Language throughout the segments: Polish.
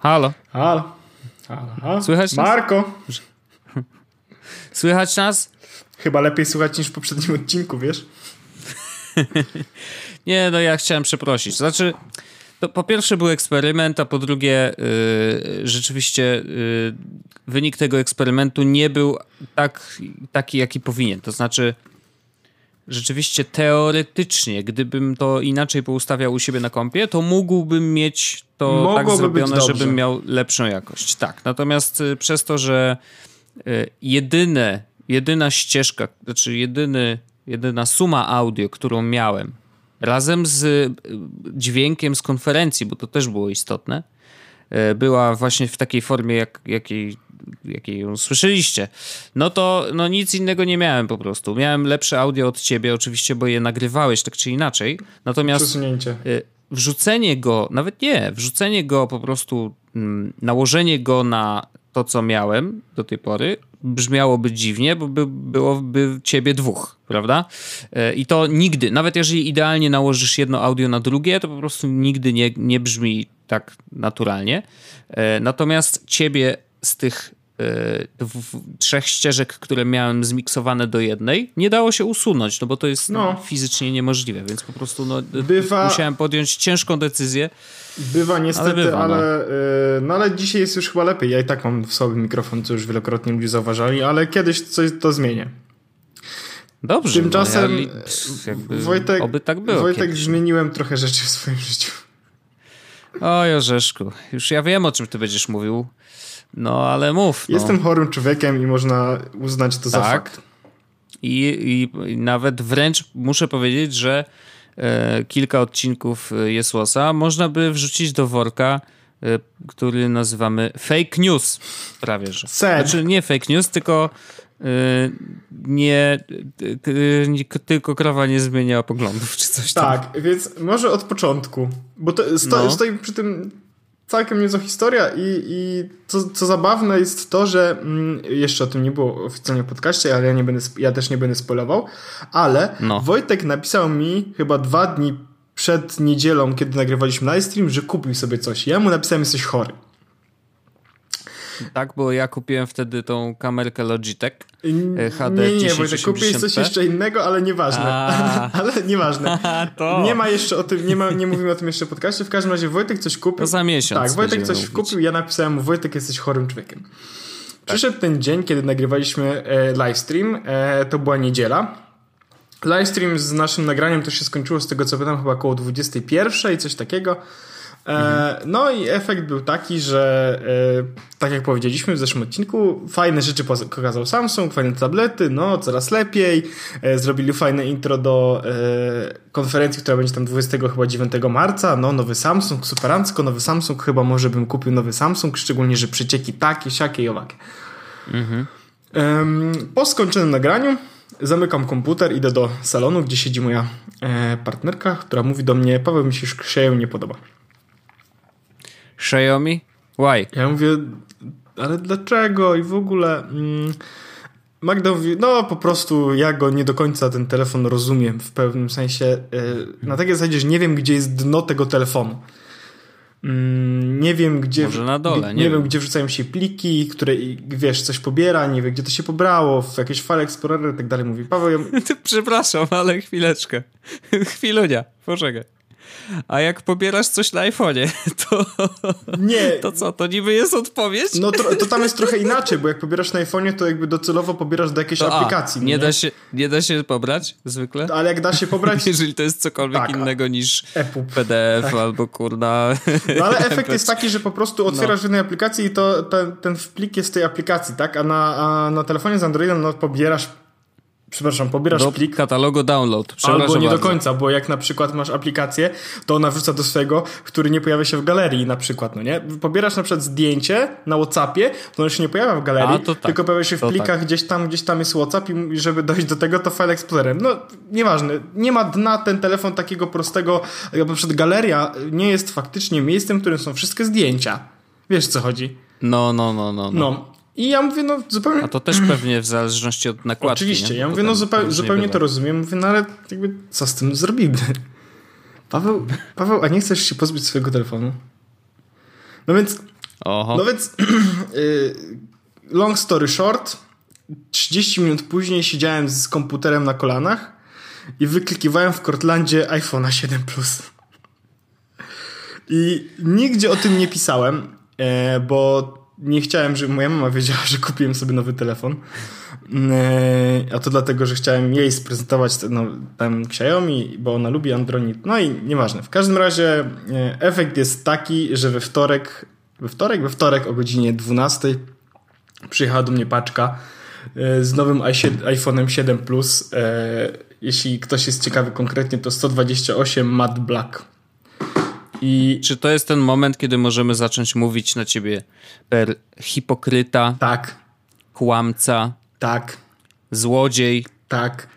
Halo. Halo. Halo. Halo. Słychać nas? Marko. Słychać nas? Chyba lepiej słuchać niż w poprzednim odcinku, wiesz? Nie, no ja chciałem przeprosić. Znaczy, to po pierwsze był eksperyment, a po drugie yy, rzeczywiście yy, wynik tego eksperymentu nie był tak, taki, jaki powinien. To znaczy, rzeczywiście teoretycznie, gdybym to inaczej poustawiał u siebie na kompie, to mógłbym mieć to Mogłoby tak zrobione, żebym miał lepszą jakość. Tak, natomiast y, przez to, że y, jedyne, jedyna ścieżka, znaczy jedyny, jedyna suma audio, którą miałem, razem z y, dźwiękiem z konferencji, bo to też było istotne, była właśnie w takiej formie, jak, jakiej, jakiej ją słyszeliście, no to no nic innego nie miałem po prostu. Miałem lepsze audio od ciebie, oczywiście, bo je nagrywałeś tak czy inaczej. Natomiast Przesunięcie. y, wrzucenie go, nawet nie, wrzucenie go po prostu, mm, nałożenie go na to, co miałem do tej pory, brzmiałoby dziwnie, bo by, byłoby ciebie dwóch, prawda? Y, I to nigdy, nawet jeżeli idealnie nałożysz jedno audio na drugie, to po prostu nigdy nie, nie brzmi tak naturalnie. Y, Natomiast ciebie z tych dw- trzech ścieżek, które miałem zmiksowane do jednej, nie dało się usunąć, no bo to jest no. No. fizycznie niemożliwe, więc po prostu no, Bywa- musiałem podjąć ciężką decyzję. Bywa niestety, ale, bywa, no. ale, y, no ale dzisiaj jest już chyba lepiej. Ja i tak mam w sobie mikrofon, co już wielokrotnie ludzie zauważali, ale kiedyś coś to zmienię. Dobrze, Tymczasem no, ja, li- pff, jakby, Wojtek, oby tak było Wojtek kiedyś. zmieniłem trochę rzeczy w swoim życiu. Oj, Orzeszku, już ja wiem, o czym ty będziesz mówił, no ale mów. No. Jestem chorym człowiekiem i można uznać to za Tak. fakt. I, i, nawet wręcz muszę powiedzieć, że e, kilka odcinków e, Jesłosa można by wrzucić do worka, e, który nazywamy fake news prawie, że. Sad. Znaczy nie fake news, tylko e, nie, e, tylko krowa nie zmienia poglądów, czy coś tam. Tak, więc może od początku, bo to sto, No. stoi przy tym całkiem niezła historia i, i co, co zabawne jest to, że mm, jeszcze o tym nie było oficjalnie w podcaście, ale ja, nie będę, ja też nie będę spoilował, ale No. Wojtek napisał mi chyba dwa dni przed niedzielą, kiedy nagrywaliśmy livestream, że kupił sobie coś. Ja mu napisałem, jesteś chory. Tak, bo ja kupiłem wtedy tą kamerkę Logitech e, HD nie, nie, Wojtek, kupiłeś 1080p. coś jeszcze innego, ale nieważne. A. ale nieważne. to. Nie ma jeszcze o tym, nie, ma, nie mówimy o tym jeszcze w podcaście. W każdym razie Wojtek coś kupił. To za miesiąc Tak, Wojtek coś mówić. kupił, ja napisałem mu, Wojtek, jesteś chorym człowiekiem. Przyszedł ten dzień, kiedy nagrywaliśmy e, livestream. E, to była niedziela. Livestream z naszym nagraniem to się skończyło, z tego co pamiętam, chyba około 21 i coś takiego. E, no i efekt był taki, że e, tak jak powiedzieliśmy w zeszłym odcinku, fajne rzeczy pokazał Samsung, fajne tablety, no coraz lepiej. E, zrobili fajne intro do konferencji, która będzie tam 29 marca. No nowy Samsung, superancko, nowy Samsung, chyba może bym kupił nowy Samsung, szczególnie, że przecieki takie, siakie i owakie. Em, po skończonym nagraniu zamykam komputer, idę do salonu, gdzie siedzi moja partnerka, która mówi do mnie, Paweł mi się Xiaomi nie podoba. Xiaomi? Why? Ja mówię, ale dlaczego i w ogóle... Mm, Magda mówi, no po prostu ja go nie do końca ten telefon rozumiem w pewnym sensie. e, Na takiej zasadzie, że nie wiem, gdzie jest dno tego telefonu. Mm, Nie wiem, gdzie. Może na dole, nie, nie wiem, wiem. gdzie wrzucają się pliki, które wiesz, coś pobiera, nie wiem, gdzie to się pobrało, w jakieś file explorer i tak dalej. Mówi Paweł, ja, Przepraszam, ale chwileczkę. Chwilunia, poczekaj. A jak pobierasz coś na iPhone'ie, to, nie. to co, to niby jest odpowiedź? No to, to tam jest trochę inaczej, bo jak pobierasz na iPhone'ie, to jakby docelowo pobierasz do jakiejś to, a, aplikacji. nie, da się, nie da się pobrać zwykle? Ale jak da się pobrać, Jeżeli to jest cokolwiek Tak, innego niż EPUB. PDF albo kurna... No ale efekt jest taki, że po prostu otwierasz No. w jednej aplikacji i to ten, ten plik jest z tej aplikacji, tak? A na, a na telefonie z Androidem no, pobierasz, przepraszam, pobierasz Do plik katalogu download. Albo nie bardzo. do końca, bo jak na przykład masz aplikację, to ona wrzuca do swojego, który nie pojawia się w galerii na przykład, no nie? Pobierasz na przykład zdjęcie na Whatsappie, to ono się nie pojawia w galerii, A, tak. tylko pojawia się w plikach tak. gdzieś tam, gdzieś tam jest Whatsapp i żeby dojść do tego, to File Explorer. No, nieważne. Nie ma dna ten telefon takiego prostego, jak na przykład galeria nie jest faktycznie miejscem, w którym są wszystkie zdjęcia. Wiesz co chodzi? No, no, no, no. no. No. I ja mówię, no zupełnie... A to też pewnie w zależności od nakładki. Oczywiście, nie? ja Bo mówię, no zupełnie, to rozumiem. Mówię, no ale jakby co z tym zrobimy? Paweł, Paweł, a nie chcesz się pozbyć swojego telefonu? No więc Oho. No więc y, long story short, 30 minut później siedziałem z komputerem na kolanach i wyklikiwałem w Cortlandzie iPhone'a 7 Plus. I nigdzie o tym nie pisałem, e, bo nie chciałem, żeby moja mama wiedziała, że kupiłem sobie nowy telefon. E, a to dlatego, że chciałem jej sprezentować no, tam Xiaomi, bo ona lubi Android. No i nieważne. W każdym razie e, efekt jest taki, że we wtorek, we wtorek, we wtorek o godzinie 12 przyjechała do mnie paczka z nowym iPhone'em 7 Plus. Jeśli ktoś jest ciekawy konkretnie, to 128 Matte Black. I czy to jest ten moment, kiedy możemy zacząć mówić na ciebie per hipokryta? Tak. Kłamca? Tak. Złodziej? Tak.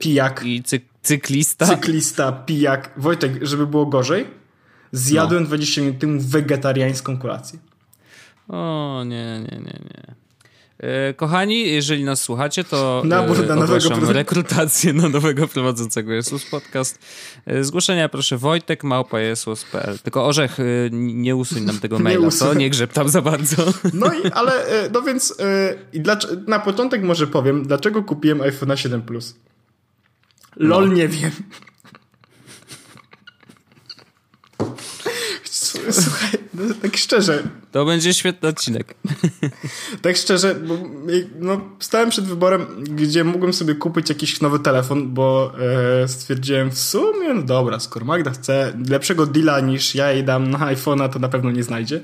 Pijak. I cy cyklista? Cyklista, pijak. Wojtek, żeby było gorzej, zjadłem no. 20 minut temu wegetariańską kolację. O, nie, nie, nie, nie. E, kochani, jeżeli nas słuchacie, to Nabór na nowego rekrutację na nowego prowadzącego Jesus Podcast. E, zgłoszenia proszę Wojtek małpa.jesus.pl Tylko Orzech, e, nie usuń nam tego maila, nie co? Nie grzeb tam za bardzo. No i, ale, no więc na początek może powiem, dlaczego kupiłem iPhone 7 Plus. LOL no. nie wiem. Słuchaj, no, tak szczerze. To będzie świetny odcinek. Tak szczerze, bo no, stałem przed wyborem, gdzie mógłbym sobie kupić jakiś nowy telefon, bo e, stwierdziłem w sumie, no dobra, skoro Magda chce lepszego deala niż ja jej dam na iPhone'a, to na pewno nie znajdzie.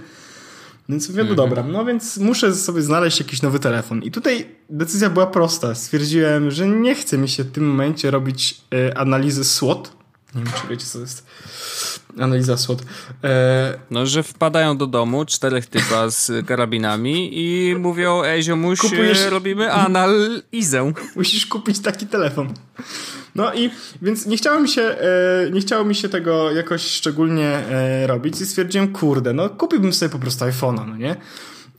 Więc mówię, no mhm. dobra, no więc muszę sobie znaleźć jakiś nowy telefon. I tutaj decyzja była prosta. Stwierdziłem, że nie chce mi się w tym momencie robić e, analizy SWOT. Nie wiem, czy wiecie, co to jest analiza SWOT. E... No, że wpadają do domu czterech typa z karabinami i mówią, ej ziomuś, Kupujesz... robimy analizę. Musisz kupić taki telefon. No i więc nie chciało mi się, e, nie chciało mi się tego jakoś szczególnie e, robić i stwierdziłem, kurde, no kupiłbym sobie po prostu iPhone'a, no nie?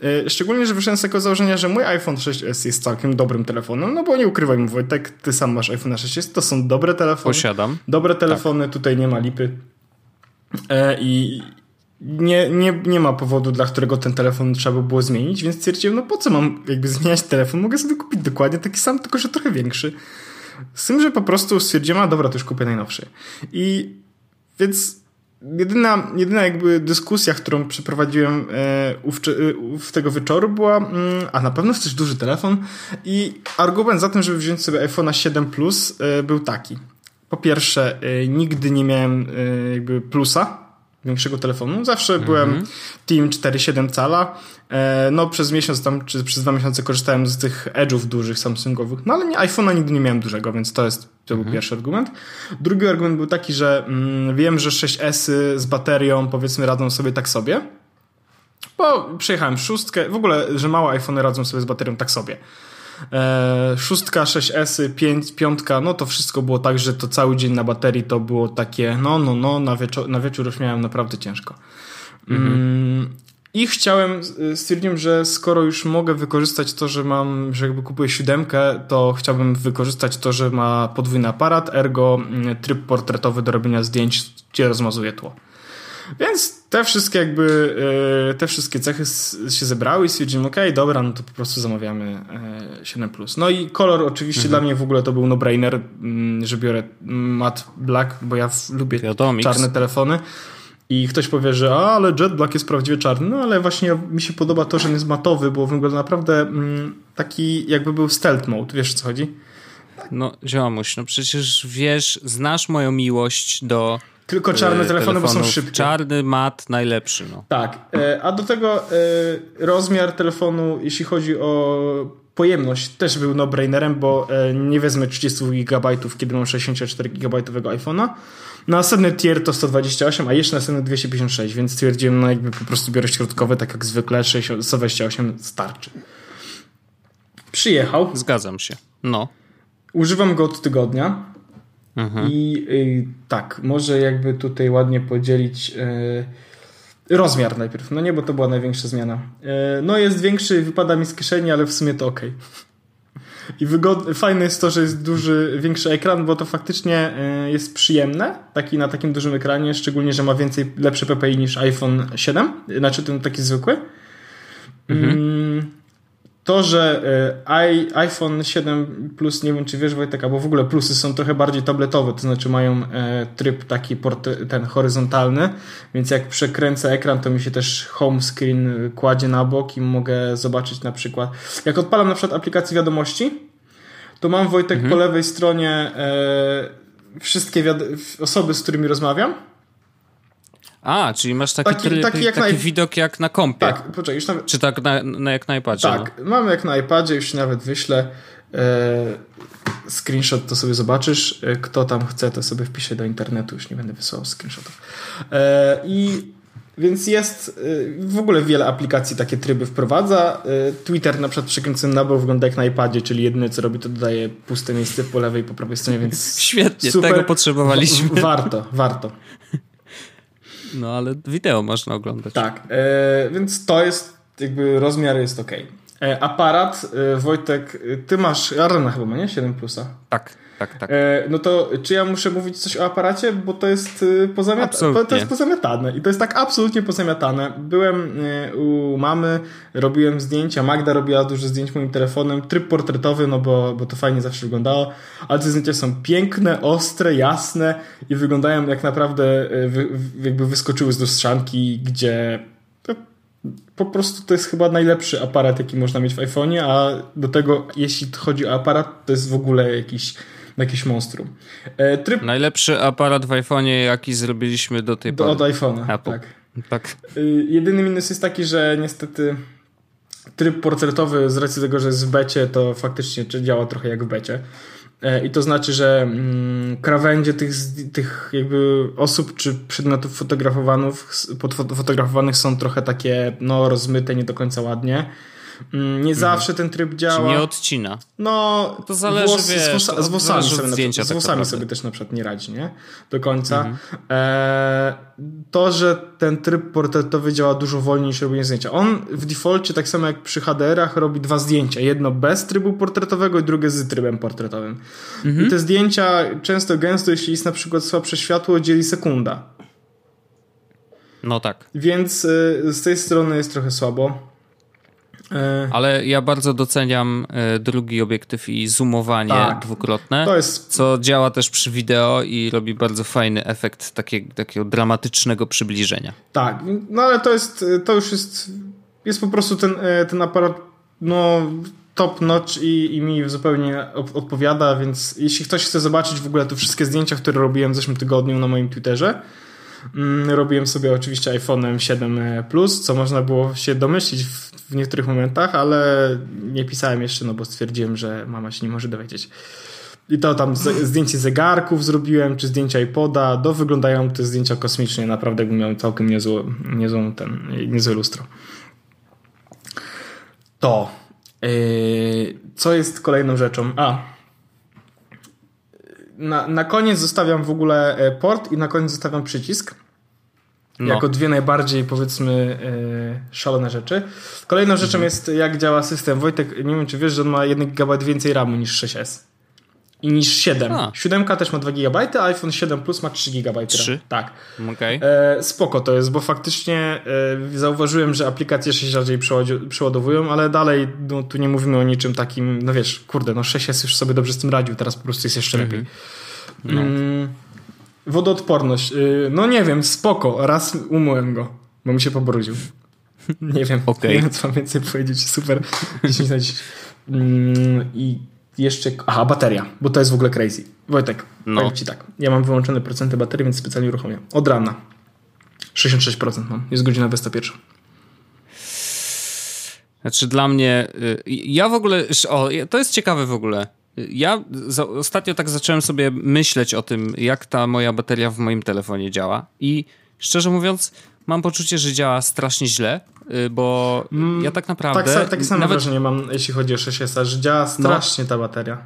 E, szczególnie, że wyszedłem z tego założenia, że mój iPhone 6s jest całkiem dobrym telefonem, no bo nie ukrywaj mi Wojtek, ty sam masz iPhone 6s, to są dobre telefony. Posiadam. Dobre telefony, tak. tutaj nie ma lipy. E, I nie, nie, nie ma powodu, dla którego ten telefon trzeba by było zmienić, więc stwierdziłem, no po co mam jakby zmieniać telefon? Mogę sobie kupić dokładnie taki sam, tylko że trochę większy. Z tym, że po prostu stwierdziłem, a dobra, to już kupię najnowszy. I więc jedyna, jedyna jakby dyskusja, którą przeprowadziłem e, w tego wieczoru była, mm, a na pewno chcesz duży telefon i argument za tym, żeby wziąć sobie iPhone'a 7 Plus e, był taki po pierwsze, nigdy nie miałem jakby plusa większego telefonu. Zawsze mm -hmm. byłem Team 4,7 cala. E, no przez miesiąc tam, czy przez dwa miesiące korzystałem z tych edge'ów dużych Samsungowych. No ale nie, iPhone'a nigdy nie miałem dużego, więc to jest, to -hmm. był mhm. pierwszy argument. Drugi argument był taki, że mm, wiem, że 6S z baterią powiedzmy radzą sobie tak sobie. Bo przejechałem szóstkę, w ogóle, że małe iPhony radzą sobie z baterią tak sobie. E, szóstka, 6S, pięć, piątka, no to wszystko było tak, że to cały dzień na baterii to było takie, no, no, no, na, wieczór, na wieczór już miałem naprawdę ciężko. Mhm. Mm, I chciałem, stwierdziłem, że skoro już mogę wykorzystać to, że mam, że jakby kupuję siódemkę, to chciałbym wykorzystać to, że ma podwójny aparat, ergo mm, tryb portretowy do robienia zdjęć, gdzie rozmazuje tło. Więc te wszystkie jakby, e, te wszystkie cechy się zebrały i stwierdziłem, okej, okay, dobra, no to po prostu zamawiamy 7+. E, no i kolor oczywiście mhm. dla mnie w ogóle to był no-brainer, mm, że biorę matte black, bo ja lubię czarne telefony. I ktoś powie, że a, ale Jet Black jest prawdziwie czarny, no ale właśnie mi się podoba to, że on jest matowy, bo wygląda naprawdę mm, taki jakby był stealth mode, wiesz o co chodzi? No ziomuś, no przecież wiesz, znasz moją miłość do tylko czarne telefony, bo są szybkie. Czarny, mat, najlepszy. No. Tak. E, a do tego e, rozmiar telefonu, jeśli chodzi o pojemność, też był no-brainerem, bo e, nie wezmę 30 GB, kiedy mam 64 GB iPhone'a. Następny tier to 128, a jeszcze następny 256, więc stwierdziłem, no jakby po prostu biorę środkowy, tak jak zwykle, 128 starczy. Przyjechał. Zgadzam się. No. Używam go od tygodnia. Mhm. I y, tak, może jakby tutaj ładnie podzielić y, rozmiar najpierw. No nie, bo to była największa zmiana. Y, no jest większy, wypada mi z kieszeni, ale w sumie to ok. I wygodny, fajne jest to, że jest duży, większy ekran, bo to faktycznie y, jest przyjemne, taki na takim dużym ekranie, szczególnie, że ma więcej, lepszy PPI niż iPhone 7, znaczy ten taki zwykły. Mhm. To, że e, iPhone 7 Plus, nie wiem czy wiesz Wojtek, albo w ogóle plusy są trochę bardziej tabletowe, to znaczy mają e, tryb taki ten horyzontalny, więc jak przekręcę ekran, to mi się też home screen kładzie na bok i mogę zobaczyć na przykład, jak odpalam na przykład aplikację wiadomości, to mam Wojtek mhm. po lewej stronie e, wszystkie osoby, z którymi rozmawiam a, czyli masz taki, taki, tryb, taki, jak taki na... widok jak na kompie. Tak, poczekaj, już nawet... Czy tak na, na jak na iPadzie? Tak, no? mam jak na iPadzie, już nawet wyślę e, screenshot, to sobie zobaczysz. E, kto tam chce, to sobie wpisze do internetu, już nie będę wysyłał screenshotów. E, I więc jest e, w ogóle wiele aplikacji takie tryby wprowadza. E, Twitter na przykład przekręcony na bok wygląda jak na iPadzie, czyli jedyne co robi to dodaje puste miejsce po lewej i po prawej stronie, więc Świetnie, super. tego potrzebowaliśmy. W, warto, warto. No ale wideo można oglądać. Tak, e, więc to jest jakby rozmiar jest ok. E, aparat, e, Wojtek, e, ty masz Arena chyba, nie? 7 plusa. Tak tak, tak. E, no to czy ja muszę mówić coś o aparacie, bo to jest y, pozamiatane. To jest pozamiatane i to jest tak absolutnie pozamiatane. Byłem y, u mamy, robiłem zdjęcia, Magda robiła dużo zdjęć moim telefonem, tryb portretowy, no bo, bo to fajnie zawsze wyglądało, ale te zdjęcia są piękne, ostre, jasne i wyglądają jak naprawdę y, wy, jakby wyskoczyły z lustrzanki, gdzie po prostu to jest chyba najlepszy aparat, jaki można mieć w iPhone'ie, a do tego, jeśli chodzi o aparat, to jest w ogóle jakiś jakieś monstrum. E, tryb... Najlepszy aparat w iPhone'ie, jaki zrobiliśmy do tej pory. Od iPhone'a, tak. tak. E, jedyny minus jest taki, że niestety tryb portretowy z racji tego, że jest w becie, to faktycznie działa trochę jak w becie. E, I to znaczy, że mm, krawędzie tych, tych jakby osób czy przedmiotów fotografowanych, fotografowanych są trochę takie no, rozmyte, nie do końca ładnie. Mm, nie mhm. zawsze ten tryb działa. Czy nie odcina. No, to zależy, włos, wiesz, z, włosa, z włosami, sobie, zdjęcia, z tak włosami sobie też na przykład nie radzi, nie? Do końca. Mhm. E, to, że ten tryb portretowy działa dużo wolniej niż robienie zdjęcia. On w defaulcie, tak samo jak przy HDR-ach, robi dwa zdjęcia. Jedno bez trybu portretowego i drugie z trybem portretowym. Mhm. I te zdjęcia często gęsto, jeśli jest na przykład słabsze światło, dzieli sekunda. No tak. Więc y, z tej strony jest trochę słabo. E, Ale ja bardzo doceniam e, drugi obiektyw i zoomowanie tak, dwukrotne, jest... co działa też przy wideo i robi bardzo fajny efekt takiego, takiego dramatycznego przybliżenia. Tak, no ale to jest, to już jest, jest po prostu ten, e, ten aparat, no top notch i, i mi zupełnie odpowiada, więc jeśli ktoś chce zobaczyć w ogóle te wszystkie zdjęcia, które robiłem w zeszłym tygodniu na moim Twitterze, Mm, robiłem sobie oczywiście iPhone'em 7 Plus, co można było się domyślić w, w niektórych momentach, ale nie pisałem jeszcze, no bo stwierdziłem, że mama się nie może dowiedzieć. I to tam zdjęcie zegarków zrobiłem, czy zdjęcia iPoda, do wyglądają te zdjęcia kosmicznie, naprawdę jakbym miał całkiem niezłą, niezłą ten, niezłe lustro. To. Yy, co jest kolejną rzeczą? A, na, na koniec zostawiam w ogóle e, port i na koniec zostawiam przycisk. No. Jako dwie najbardziej, powiedzmy, yy, szalone rzeczy. Kolejną rzeczą mhm. jest, jak działa system. Wojtek, nie wiem, czy wiesz, że on ma 1 GB więcej RAMu niż 6S. I niż 7. A. 7 też ma 2 GB, a iPhone 7 Plus ma 3 GB. 3? Tak. Okay. E, spoko to jest, bo faktycznie e, zauważyłem, że aplikacje się rzadziej przeładowują, ale dalej no, tu nie mówimy o niczym takim, no wiesz, kurde, no 6S już sobie dobrze z tym radził, teraz po prostu jest jeszcze mhm. lepiej. No. Mm, wodoodporność. Y, no nie wiem, spoko. Raz umyłem go, bo mi się pobrudził. Nie wiem, okay. nie wiem co mam więcej powiedzieć. Super. 10 na 10. Mm, I jeszcze. Aha, bateria, bo to jest w ogóle crazy. Wojtek, no. powiem ci tak. Ja mam wyłączone procenty baterii, więc specjalnie uruchomię. Od rana. 66% mam. Jest godzina 21. Znaczy dla mnie. Y, ja w ogóle. O, to jest ciekawe w ogóle. Ja ostatnio tak zacząłem sobie myśleć o tym, jak ta moja bateria w moim telefonie działa. I szczerze mówiąc, mam poczucie, że działa strasznie źle, y, bo mm, ja tak naprawdę. Tak, tak samo nawet... wrażenie mam, jeśli chodzi o 6S, że działa no. strasznie no. ta bateria.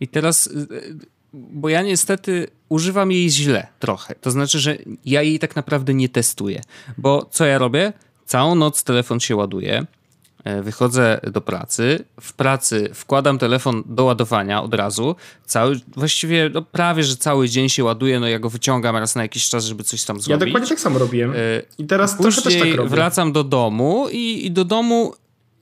I teraz, y, bo ja niestety używam jej źle trochę. To znaczy, że ja jej tak naprawdę nie testuję. Bo co ja robię? Całą noc telefon się ładuje wychodzę do pracy, w pracy wkładam telefon do ładowania od razu, cały, właściwie no prawie, że cały dzień się ładuje, no ja go wyciągam raz na jakiś czas, żeby coś tam zrobić. Ja dokładnie tak samo robiłem. E, I teraz Później też tak robię. wracam do domu i, i do domu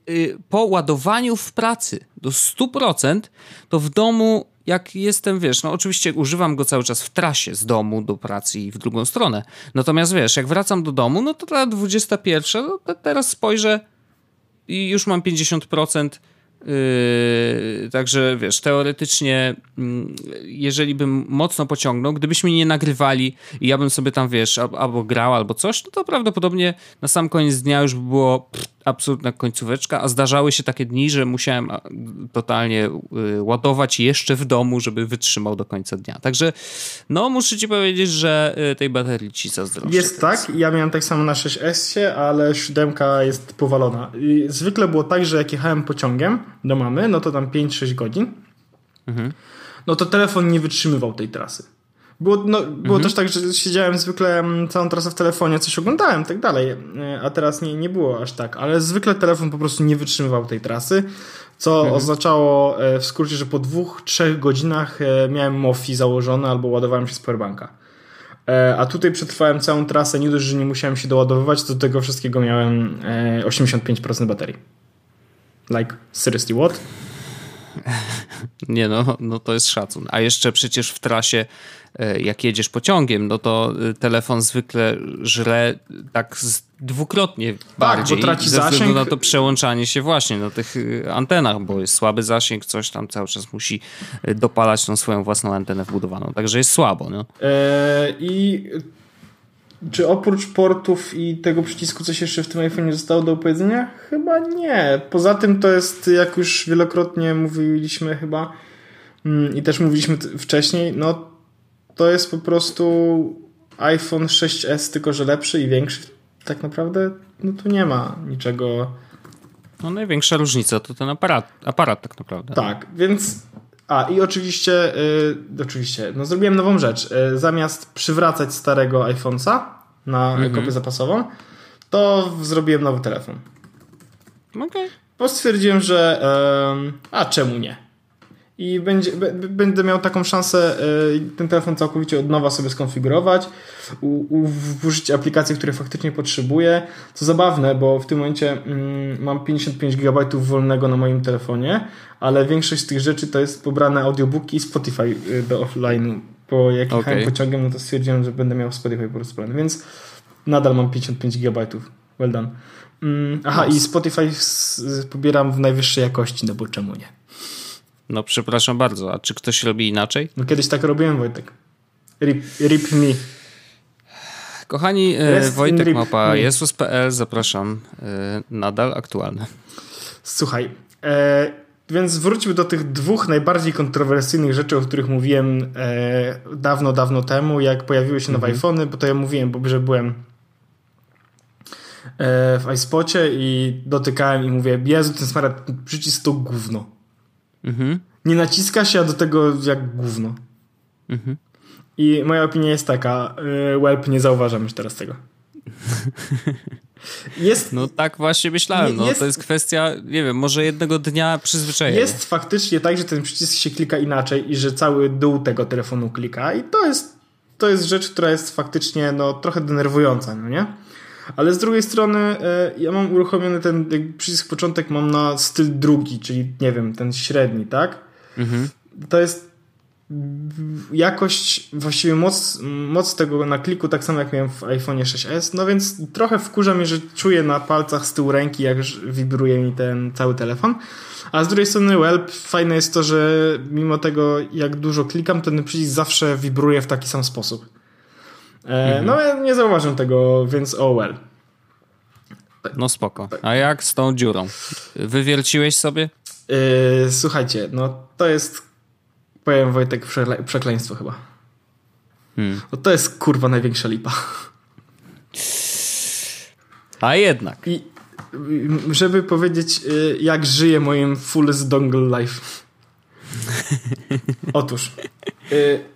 y, po ładowaniu w pracy do 100%, to w domu jak jestem, wiesz, no oczywiście używam go cały czas w trasie z domu do pracy i w drugą stronę. Natomiast wiesz, jak wracam do domu, no to ta 21, no to teraz spojrzę i już mam 50%. Yy, także wiesz, teoretycznie, yy, jeżeli bym mocno pociągnął, gdybyśmy nie nagrywali i ja bym sobie tam, wiesz, albo grał, albo coś, no to prawdopodobnie na sam koniec dnia już by było pff, absolutna końcóweczka, a zdarzały się takie dni, że musiałem totalnie y, ładować jeszcze w domu, żeby wytrzymał do końca dnia. Także no muszę ci powiedzieć, że y, tej baterii ci zazdroszczę. Jest teraz. tak, ja miałem tak samo na 6S, ale 7 jest powalona. I zwykle było tak, że jak jechałem pociągiem do mamy, no to tam 5-6 godzin, mhm. no to telefon nie wytrzymywał tej trasy. Było, no, było mhm. też tak, że siedziałem zwykle mm, całą trasę w telefonie, coś oglądałem i tak dalej, e, a teraz nie, nie było aż tak, ale zwykle telefon po prostu nie wytrzymywał tej trasy, co mhm. oznaczało e, w skrócie, że po dwóch, trzech godzinach e, miałem MOFI założone albo ładowałem się z powerbanka. A tutaj przetrwałem całą trasę, nie dość, że nie musiałem się doładowywać, do tego wszystkiego miałem 85% baterii. Like, seriously, what? Nie no, no to jest szacun. A jeszcze przecież w trasie, e, jak jedziesz pociągiem, no to e, telefon zwykle żre tak dwukrotnie tak, bardziej. Bo traci ze zasięg. na to przełączanie się właśnie na tych e, antenach, bo jest słaby zasięg, coś tam cały czas musi dopalać tą swoją własną antenę wbudowaną. Także jest słabo. No. Eee, I czy oprócz portów i tego przycisku coś jeszcze w tym iPhone zostało do opowiedzenia? Chyba nie. Poza tym to jest, jak już wielokrotnie mówiliśmy chyba mm, i też mówiliśmy wcześniej, no to jest po prostu iPhone 6s, tylko że lepszy i większy. Tak naprawdę no tu nie ma niczego. No największa różnica to ten aparat, aparat tak naprawdę. Tak, więc a i oczywiście, yy, oczywiście, no zrobiłem nową rzecz. Yy, zamiast przywracać starego iPhone'a na mhm. kopię zapasową, to zrobiłem nowy telefon. Okej. Okay. Bo stwierdziłem, że a czemu nie? i będzie, będę miał taką szansę e, ten telefon całkowicie od nowa sobie skonfigurować, użyć aplikacji, które faktycznie potrzebuję. Co zabawne, bo w tym momencie mm, mam 55 GB wolnego na moim telefonie, ale większość z tych rzeczy to jest pobrane audiobooki i Spotify y, do offline'u. Bo jak okay. jechałem pociągiem, no to stwierdziłem, że będę miał Spotify po prostu brane, więc nadal mam 55 GB. Well done. Mm, aha, i Spotify pobieram w najwyższej jakości, no bo czemu nie? No przepraszam bardzo, a czy ktoś robi inaczej? No kiedyś tak robiłem, Wojtek. Rip, rip me. Kochani, e, Rest Wojtek Mapa, Jesus.pl, zapraszam. E, nadal aktualne. Słuchaj, e, więc wróćmy do tych dwóch najbardziej kontrowersyjnych rzeczy, o których mówiłem e, dawno, dawno temu, jak pojawiły się nowe mhm. iPhony, bo to ja mówiłem, bo że byłem e, w iSpocie i dotykałem i mówię, Jezu, ten smart przycisk to gówno. Mhm. Nie naciska się, a do tego jak gówno. Mhm. I moja opinia jest taka, yy, Welp, nie zauważam już teraz tego. Jest, no tak właśnie myślałem, no, jest, to jest kwestia, nie wiem, może jednego dnia przyzwyczajenia. Jest faktycznie tak, że ten przycisk się klika inaczej i że cały dół tego telefonu klika i to jest, to jest rzecz, która jest faktycznie no, trochę denerwująca, no nie? Ale z drugiej strony e, ja mam uruchomiony ten przycisk początek mam na styl drugi, czyli nie wiem, ten średni, tak? Mhm. To jest jakość, właściwie moc, moc tego na kliku, tak samo jak miałem w iPhone 6s, no więc trochę wkurza mnie, że czuję na palcach z tyłu ręki, jak wibruje mi ten cały telefon. A z drugiej strony Welp, fajne jest to, że mimo tego, jak dużo klikam, ten przycisk zawsze wibruje w taki sam sposób. E, mhm. No ja nie zauważam tego, więc oh well. No spoko. A jak z tą dziurą? Wywierciłeś sobie? Yy, słuchajcie, no to jest powiem Wojtek przekle przekleństwo chyba. Hmm. No to jest kurwa największa lipa. A jednak. I żeby powiedzieć, y, jak żyję moim full dongle life. Otóż. Y,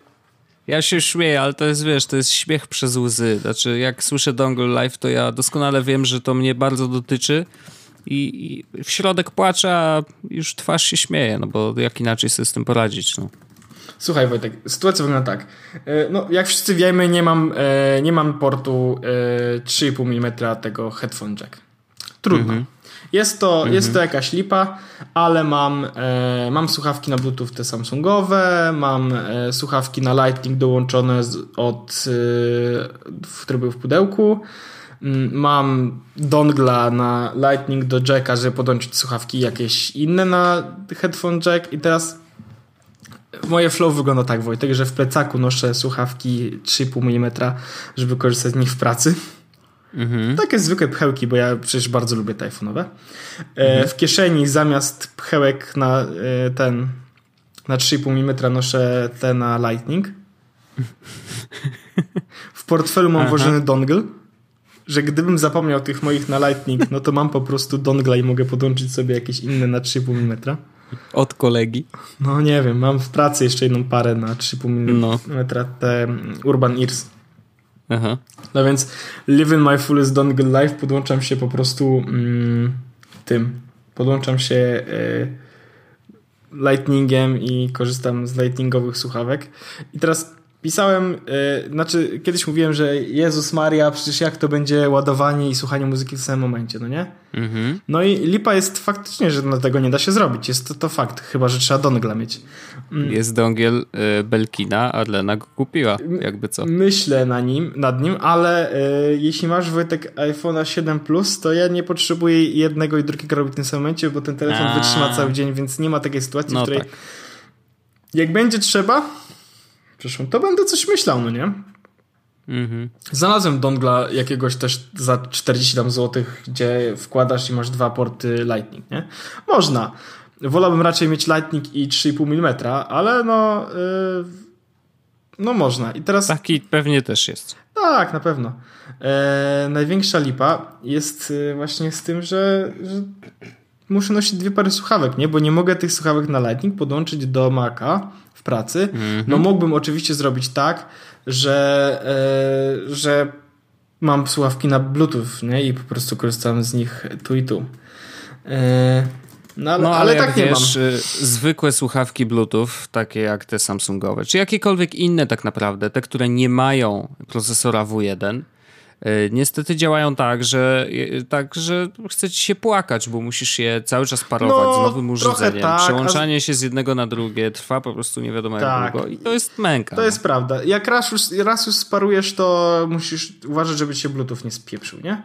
ja się śmieję, ale to jest, wiesz, to jest śmiech przez łzy. Znaczy, jak słyszę Dongle Life, to ja doskonale wiem, że to mnie bardzo dotyczy i, i w środek płacze, a już twarz się śmieje, no bo jak inaczej sobie z tym poradzić, no. Słuchaj Wojtek, sytuacja wygląda tak. E, no, jak wszyscy wiemy, nie mam, e, nie mam portu 3,5 mm tego headphone jack. Trudno. Mhm. Jest to, mhm. jest to jakaś lipa, ale mam, e, mam słuchawki na Bluetooth te Samsungowe, mam e, słuchawki na Lightning dołączone z, od, e, które były w pudełku. Mm, mam dongla na Lightning do jacka, żeby podłączyć słuchawki jakieś inne na headphone jack i teraz moje flow wygląda tak, Wojtek, że w plecaku noszę słuchawki 3,5 mm, żeby korzystać z nich w pracy. Mhm. Takie zwykłe pchełki, bo ja przecież bardzo lubię tajfunowe. E, mhm. W kieszeni zamiast pchełek na e, ten na 3,5 mm noszę te na Lightning. W portfelu mam Aha. włożony dongle, że gdybym zapomniał tych moich na Lightning, no to mam po prostu dongle i mogę podłączyć sobie jakieś inne na 3,5 mm. Od kolegi? No nie wiem, mam w pracy jeszcze jedną parę na 3,5 mm no. te Urban Ears. Aha. No więc Living My Fullest Dongle Life podłączam się po prostu mm, tym. Podłączam się y, Lightningiem i korzystam z lightningowych słuchawek. I teraz pisałem, yy, znaczy kiedyś mówiłem, że Jezus Maria, przecież jak to będzie ładowanie i słuchanie muzyki w samym momencie, no nie? Mhm. No i lipa jest faktycznie, że tego nie da się zrobić. Jest to, to fakt, chyba, że trzeba dongla mieć. Mm. Jest dongiel y, Belkina, a Lena go kupiła, jakby co. Myślę na nim, nad nim, ale y, jeśli masz Wojtek iPhone'a 7 Plus, to ja nie potrzebuję jednego i drugiego robić w tym samym momencie, bo ten telefon a. wytrzyma cały dzień, więc nie ma takiej sytuacji, no w której tak. jak będzie trzeba, Przeszło. To będę coś myślał, no nie? Mhm. Znalazłem dongla jakiegoś też za 40 tam złotych, gdzie wkładasz i masz dwa porty Lightning, nie? Można. Wolałbym raczej mieć Lightning i 3,5 mm, ale no yy, no można. I teraz taki pewnie też jest. Tak, na pewno. E, największa lipa jest y, właśnie z tym, że, że muszę nosić dwie pary słuchawek, nie? Bo nie mogę tych słuchawek na Lightning podłączyć do Maca pracy. Mm-hmm. No mógłbym oczywiście zrobić tak, że, e, że mam słuchawki na Bluetooth nie? i po prostu korzystam z nich tu i tu. E, no ale, no, ale, ale tak wiesz, nie mam. Y, zwykłe słuchawki Bluetooth, takie jak te Samsungowe, czy jakiekolwiek inne tak naprawdę, te, które nie mają procesora W1, E, niestety działają tak, że e, tak, że chce ci się płakać, bo musisz je cały czas parować no, z nowym urządzeniem. Tak, Przełączanie a... się z jednego na drugie trwa po prostu nie wiadomo tak. jak długo i to jest męka. To no. jest prawda. Jak raz już, raz już sparujesz, to musisz uważać, żeby się Bluetooth nie spieprzył, nie?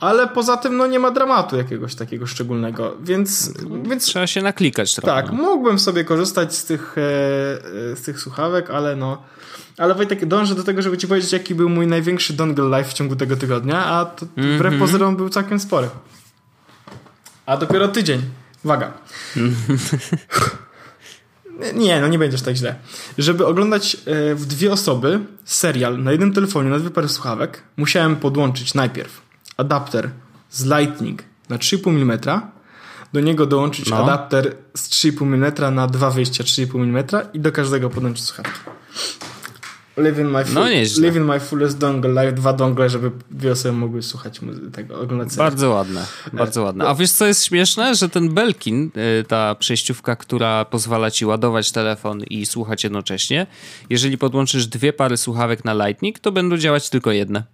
Ale poza tym no nie ma dramatu jakiegoś takiego szczególnego, więc... Więc trzeba się naklikać trochę. Tak, no. mógłbym sobie korzystać z tych, e, z tych słuchawek, ale no ale Wojtek, dążę do tego, żeby ci powiedzieć, jaki był mój największy dongle life w ciągu tego tygodnia, a to mm -hmm. wbrew pozorom był całkiem spory. A dopiero tydzień. Uwaga. Nie, no nie będziesz tak źle. Żeby oglądać e, w dwie osoby serial na jednym telefonie, na dwie pary słuchawek, musiałem podłączyć najpierw adapter z Lightning na 3,5 mm, do niego dołączyć no. adapter z 3,5 mm na dwa wyjścia 3,5 mm i do każdego podłączyć słuchawki. Live in my, full, no live in my fullest dongle, live dwa dongle, żeby osoby mogły słuchać tego, oglądać Bardzo ładne, bardzo ładne. A wiesz co jest śmieszne? Że ten Belkin, y, ta przejściówka, która pozwala ci ładować telefon i słuchać jednocześnie, jeżeli podłączysz dwie pary słuchawek na Lightning, to będą działać tylko jedne.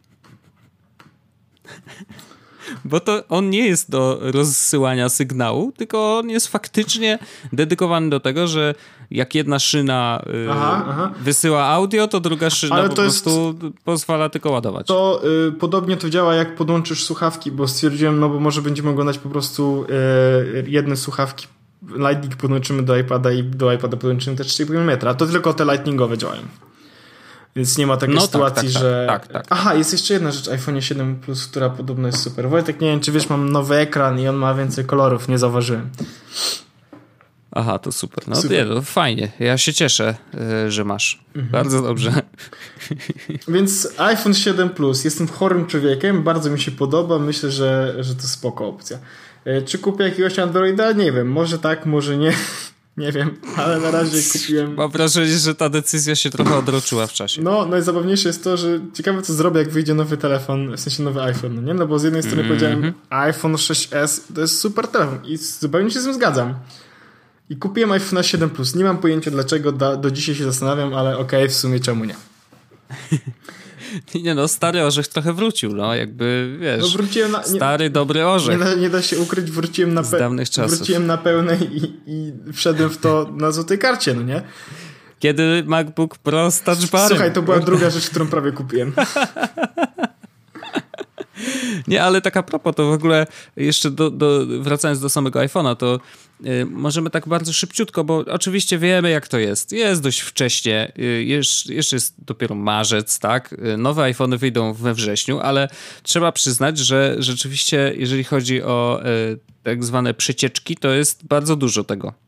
Bo to on nie jest do rozsyłania sygnału, tylko on jest faktycznie dedykowany do tego, że jak jedna szyna y, aha, aha. wysyła audio, to druga szyna Ale po prostu jest, pozwala tylko ładować. To y, podobnie to działa, jak podłączysz słuchawki, bo stwierdziłem, no bo może będziemy oglądać po prostu y, jedne słuchawki Lightning podłączymy do iPada i do iPada podłączymy te 3,5 mm, to tylko te lightningowe działają. Więc nie ma takiej no, tak, sytuacji, tak, tak, że. Tak, tak, Aha, jest jeszcze jedna rzecz iPhone 7 Plus, która podobno jest super. Wojtek, nie wiem, czy wiesz, mam nowy ekran i on ma więcej kolorów, nie zauważyłem. Aha, to super. No super. Nie, to fajnie. Ja się cieszę, e, że masz. Mhm. Bardzo dobrze. Więc iPhone 7 Plus. Jestem chorym człowiekiem, bardzo mi się podoba. Myślę, że, że to spoko opcja. E, czy kupię jakiegoś Androida? Nie wiem. Może tak, może nie. Nie wiem, ale na razie kupiłem. Mam wrażenie, że ta decyzja się trochę odroczyła w czasie. No, najzabawniejsze jest to, że ciekawe co zrobię, jak wyjdzie nowy telefon, w sensie nowy iPhone, no nie? No bo z jednej strony mm -hmm. powiedziałem, iPhone 6s to jest super telefon i zupełnie się z tym zgadzam. I kupiłem iPhone 7 Plus. Nie mam pojęcia dlaczego, do, do dzisiaj się zastanawiam, ale okej, okay, w sumie czemu nie. Nie no, stary orzech trochę wrócił, no jakby, wiesz, no wróciłem na, nie, stary, dobry orzech. Nie da, nie da się ukryć, wróciłem na, pe- dawnych czasów. wróciłem na pełnej i, i wszedłem w to na złotej karcie, no nie? Kiedy MacBook Pro z touchbarem. Słuchaj, to była druga rzecz, którą prawie kupiłem. Nie, ale tak a propos, to w ogóle jeszcze do, do, wracając do samego iPhone'a, to y, możemy tak bardzo szybciutko, bo oczywiście wiemy jak to jest. Jest dość wcześnie, y, jeszcze, jest dopiero marzec, tak? Y, nowe iPhony wyjdą we wrześniu, ale trzeba przyznać, że rzeczywiście jeżeli chodzi o y, tak zwane przecieczki, to jest bardzo dużo tego.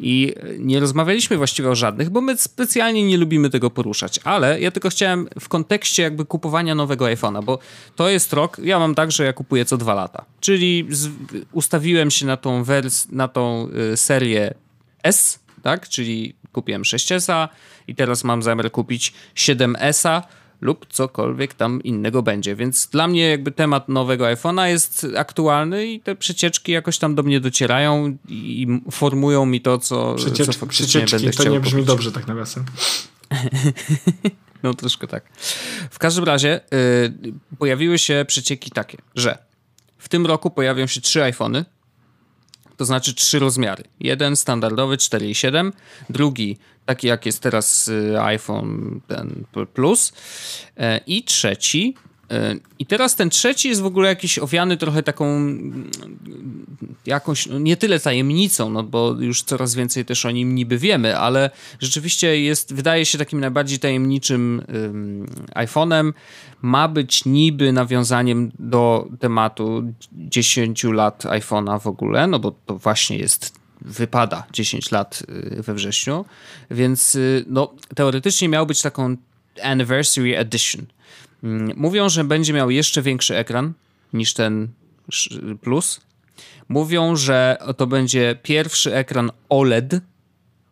I nie rozmawialiśmy właściwie o żadnych, bo my specjalnie nie lubimy tego poruszać. Ale ja tylko chciałem w kontekście jakby kupowania nowego iPhone'a, bo to jest rok, ja mam tak, że ja kupuję co dwa lata. Czyli z, ustawiłem się na tą wers, na tą y, serię S, tak? Czyli kupiłem 6S i teraz mam zamiar kupić 7S lub cokolwiek tam innego będzie. Więc dla mnie jakby temat nowego iPhone'a jest aktualny i te przecieczki jakoś tam do mnie docierają i formują mi to, co, Przeciecz, co faktycznie przecieczki, będę chciał to nie brzmi dobrze tak nawiasem. no troszkę tak. W każdym razie yy, pojawiły się przecieki takie, że w tym roku pojawią się trzy iPhony, to znaczy trzy rozmiary. Jeden standardowy 4,7, drugi taki jak jest teraz y, iPhone ten Plus e, i trzeci i teraz ten trzeci jest w ogóle jakiś owiany trochę taką mm, jakąś, no nie tyle tajemnicą, no bo już coraz więcej też o nim niby wiemy, ale rzeczywiście jest, wydaje się takim najbardziej tajemniczym um, iPhone'em. Ma być niby nawiązaniem do tematu 10 lat iPhone'a w ogóle, no bo to właśnie jest wypada 10 lat y, we wrześniu, więc y, no, teoretycznie miał być taką Anniversary Edition. Mm, mówią, że będzie miał jeszcze większy ekran niż ten Plus. Mówią, że to będzie pierwszy ekran OLED,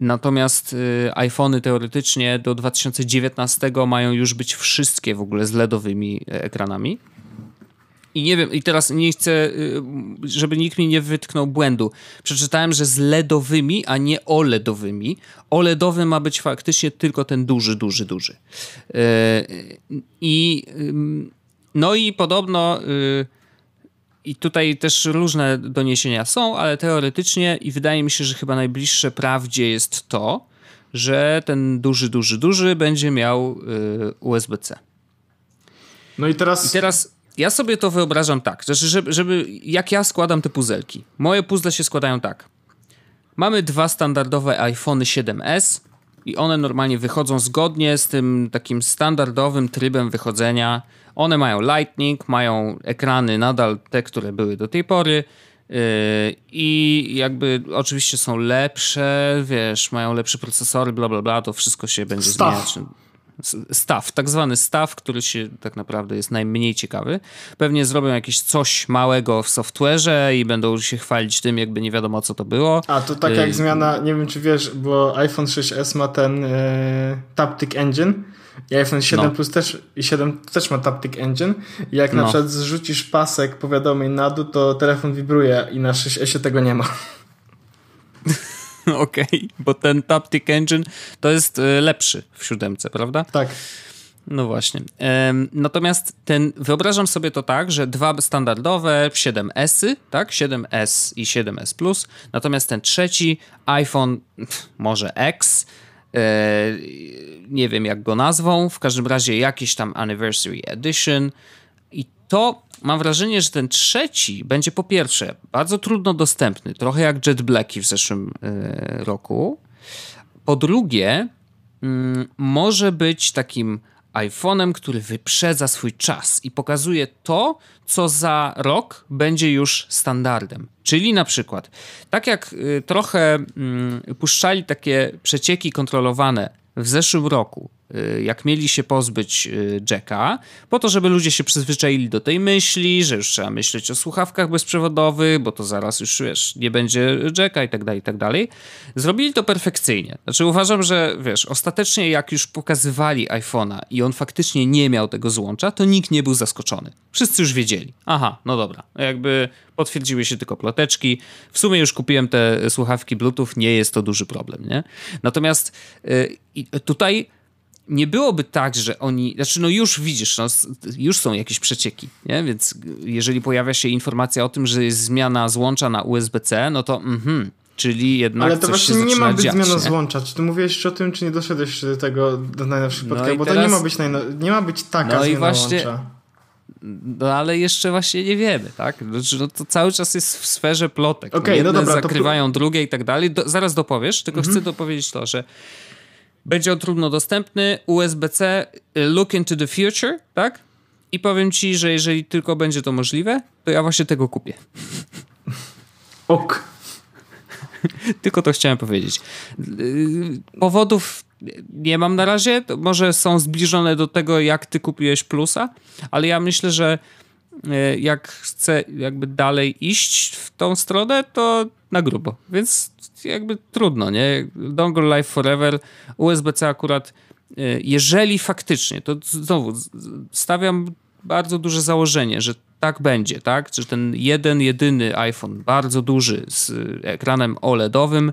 natomiast y, iPhony teoretycznie do 2019 mają już być wszystkie w ogóle z LEDowymi e, ekranami. I nie wiem, i teraz nie chcę, y, żeby nikt mi nie wytknął błędu. Przeczytałem, że z LEDowymi, a nie OLEDowymi. OLEDowy ma być faktycznie tylko ten duży, duży, duży. Y, I no i podobno y, i tutaj też różne doniesienia są, ale teoretycznie i wydaje mi się, że chyba najbliższe prawdzie jest to, że ten duży, duży, duży będzie miał USB-C. No i teraz... I teraz ja sobie to wyobrażam tak, że żeby, żeby, jak ja składam te puzelki. Moje puzzle się składają tak. Mamy dwa standardowe iPhone 7s i one normalnie wychodzą zgodnie z tym takim standardowym trybem wychodzenia. One mają Lightning, mają ekrany nadal te, które były do tej pory. Yy, I jakby oczywiście są lepsze, wiesz, mają lepsze procesory, bla bla bla, to wszystko się będzie Staw. zmieniać staw, tak zwany staw, który się tak naprawdę jest najmniej ciekawy. Pewnie zrobią jakieś coś małego w software'ze i będą się chwalić tym, jakby nie wiadomo co to było. A to tak jak y zmiana, nie wiem czy wiesz, bo iPhone 6s ma ten y Taptic Engine i iPhone 7 no. Plus też, i 7 też ma Taptic Engine i jak no. na przykład zrzucisz pasek powiadomień na dół, to telefon wibruje i na 6s tego nie ma. Okej, okay, bo ten Taptic Engine to jest e, lepszy w siódemce, prawda? Tak. No właśnie. Natomiast ten, wyobrażam sobie to tak, że dwa standardowe 7S, tak? 7S i 7S Plus. Natomiast ten trzeci iPhone, może X, e, nie wiem jak go nazwą, w każdym razie jakiś tam Anniversary Edition. I to mam wrażenie, że ten trzeci będzie po pierwsze bardzo trudno dostępny, trochę jak Jet Blacki w zeszłym y, roku. Po drugie, y, może być takim iPhone'em, który wyprzedza swój czas i pokazuje to, co za rok będzie już standardem. Czyli na przykład, tak jak y, trochę y, puszczali takie przecieki kontrolowane w zeszłym roku jak mieli się pozbyć y, jacka, po to, żeby ludzie się przyzwyczaili do tej myśli, że już trzeba myśleć o słuchawkach bezprzewodowych, bo to zaraz już, wiesz, nie będzie jacka i tak dalej, i tak dalej. Zrobili to perfekcyjnie. Znaczy uważam, że, wiesz, ostatecznie jak już pokazywali iPhone'a i on faktycznie nie miał tego złącza, to nikt nie był zaskoczony. Wszyscy już wiedzieli. Aha, no dobra. Jakby potwierdziły się tylko ploteczki. W sumie już kupiłem te słuchawki Bluetooth, nie jest to duży problem, nie? Natomiast y, tutaj nie byłoby tak, że oni, znaczy no już widzisz, no, już są jakieś przecieki, nie? Więc jeżeli pojawia się informacja o tym, że jest zmiana złącza na USB-C, no to mhm, czyli jednak Ale to właśnie nie ma być dziać, zmiana nie? złącza. Czy ty mówiłeś jeszcze o tym, czy nie doszedłeś do tego, do najnowszych No i Bo to teraz- nie ma być, najno... nie ma być taka No i zmiana właśnie- łącza. No ale jeszcze właśnie nie wiemy, tak? Znaczy, no, to cały czas jest w sferze plotek. No, no jedne dobra, to Mhm. zakrywają drugie i tak dalej. Do, zaraz dopowiesz, tylko chcę dopowiedzieć to, że będzie on trudno dostępny, USB-C, y, look into the future, tak? I powiem ci, że jeżeli tylko będzie to możliwe, to ja właśnie tego kupię. Ok. Tylko to chciałem powiedzieć. Yy, Powodów nie mam na razie. Może są zbliżone do tego, jak ty kupiłeś plusa, ale ja myślę, że jak chcę jakby dalej iść w tą stronę, to na grubo. Więc jakby trudno, nie? Dongle Life Forever, USB-C akurat, yy, jeżeli faktycznie, to znowu stawiam bardzo duże założenie, że tak będzie, tak? Że ten jeden, jedyny iPhone, bardzo duży, z ekranem OLEDowym,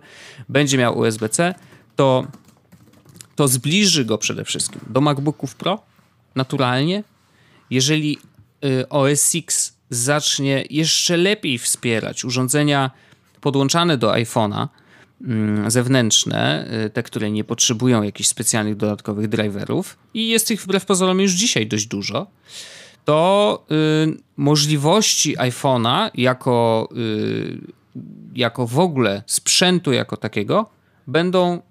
będzie miał USB-C, to, to zbliży go przede wszystkim do MacBooków Pro naturalnie. Jeżeli OS X zacznie jeszcze lepiej wspierać urządzenia podłączane do iPhone'a, mm, zewnętrzne, y, te, które nie potrzebują jakichś specjalnych dodatkowych driverów i jest ich wbrew pozorom już dzisiaj dość dużo, to y, możliwości iPhone'a jako, y, jako w ogóle sprzętu jako takiego będą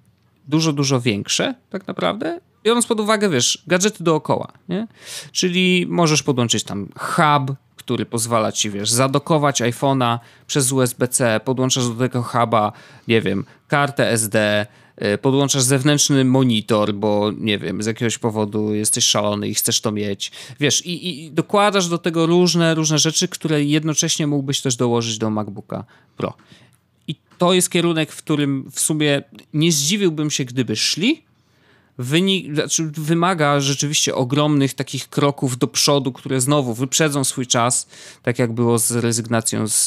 dużo, dużo większe tak naprawdę. Biorąc pod uwagę, wiesz, gadżety dookoła, nie? Czyli możesz podłączyć tam hub, który pozwala ci, wiesz, zadokować iPhone'a przez USB-C, podłączasz do tego huba, nie wiem, kartę SD, y, podłączasz zewnętrzny monitor, bo nie wiem, z jakiegoś powodu jesteś szalony i chcesz to mieć. Wiesz, i, i dokładasz do tego różne, różne rzeczy, które jednocześnie mógłbyś też dołożyć do MacBooka Pro. I to jest kierunek, w którym w sumie nie zdziwiłbym się, gdyby szli. Wynik, znaczy wymaga rzeczywiście ogromnych takich kroków do przodu, które znowu wyprzedzą swój czas, tak jak było z rezygnacją z,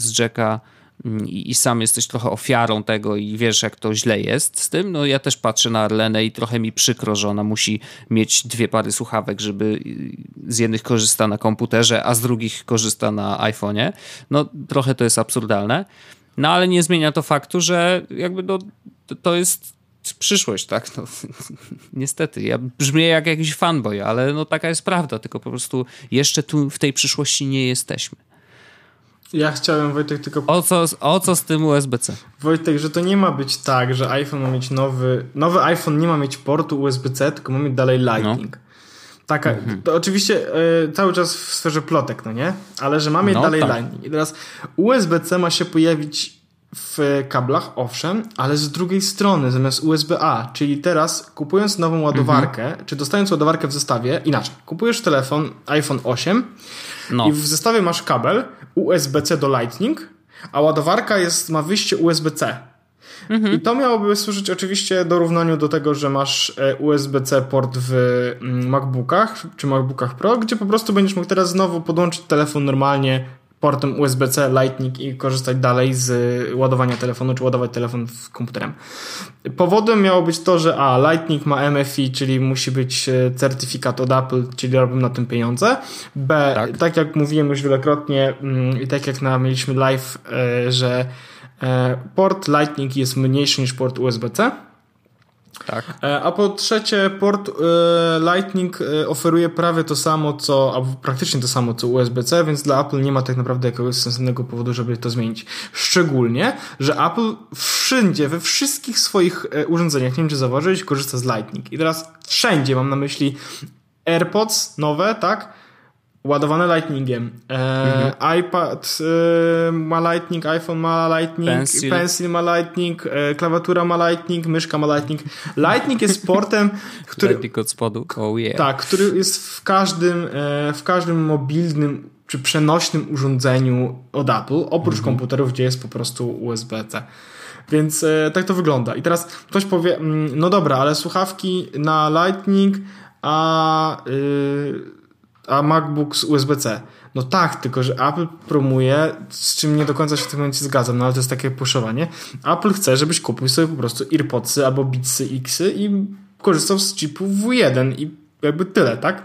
z Jacka mm, i, i sam jesteś trochę ofiarą tego i wiesz, jak to źle jest z tym. No ja też patrzę na Arlenę i trochę mi przykro, że ona musi mieć dwie pary słuchawek, żeby y, z jednych korzysta na komputerze, a z drugich korzysta na iPhone'ie. No trochę to jest absurdalne. No ale nie zmienia to faktu, że jakby no, to- to jest przyszłość, tak? No, niestety, ja brzmię jak jakiś fanboy, ale no taka jest prawda, tylko po prostu jeszcze tu w tej przyszłości nie jesteśmy. Ja chciałem, Wojtek, tylko O co, o co z tym USB-C? Wojtek, że to nie ma być tak, że iPhone ma mieć nowy. Nowy iPhone nie ma mieć portu USB-C, tylko ma mieć dalej Lightning. Taka, to oczywiście e, cały czas w sferze plotek, no nie? Ale że ma mieć No dalej tak. Lightning. I teraz USB-C ma się pojawić w kablach, owszem, ale z drugiej strony, zamiast USB-A. Czyli teraz kupując nową ładowarkę, czy dostając ładowarkę w zestawie, inaczej, kupujesz telefon iPhone 8 No, i w zestawie masz kabel USB-C do Lightning, a ładowarka jest, ma wyjście USB-C. I to miałoby służyć oczywiście dorównaniu do tego, że masz e, USB-C port w mm, MacBookach czy MacBookach Pro, gdzie po prostu będziesz mógł teraz znowu podłączyć telefon normalnie portem USB-C Lightning i korzystać dalej z ładowania telefonu, czy ładować telefon w komputerem. Powodem miało być to, że a, Lightning ma MFI, czyli musi być e, certyfikat od Apple, czyli robią na tym pieniądze. B, Tak. tak, jak mówiłem już wielokrotnie mm, i tak jak na, mieliśmy live, e, że e, port Lightning jest mniejszy niż port USB-C. Tak. E, A po trzecie, port e, Lightning e, oferuje prawie to samo, co, albo praktycznie to samo, co USB-C, więc dla Apple nie ma tak naprawdę jakiegoś sensownego powodu, żeby to zmienić. Szczególnie, że Apple wszędzie, we wszystkich swoich urządzeniach, nie wiem czy zauważyłeś, korzysta z Lightning. I teraz wszędzie mam na myśli AirPods nowe, tak? Ładowane Lightningiem. E, mhm. iPad e, ma Lightning, iPhone ma Lightning, Pencil, Pencil ma Lightning, e, klawiatura ma Lightning, myszka ma Lightning. Lightning jest portem, który... Lightning od spodu, oh yeah. Tak, który jest w każdym, e, w każdym mobilnym czy przenośnym urządzeniu od Apple, oprócz mhm. komputerów, gdzie jest po prostu USB-C. Więc e, tak to wygląda. I teraz ktoś powie, mm, no dobra, ale słuchawki na Lightning, a... Yy, a MacBook z USB-C. No tak, tylko że Apple promuje, z czym nie do końca się w tym momencie zgadzam, no ale to jest takie puszowanie. Apple chce, żebyś kupił sobie po prostu AirPodsy albo Beatsy Xy i korzystał z chipu W1 i jakby tyle, tak?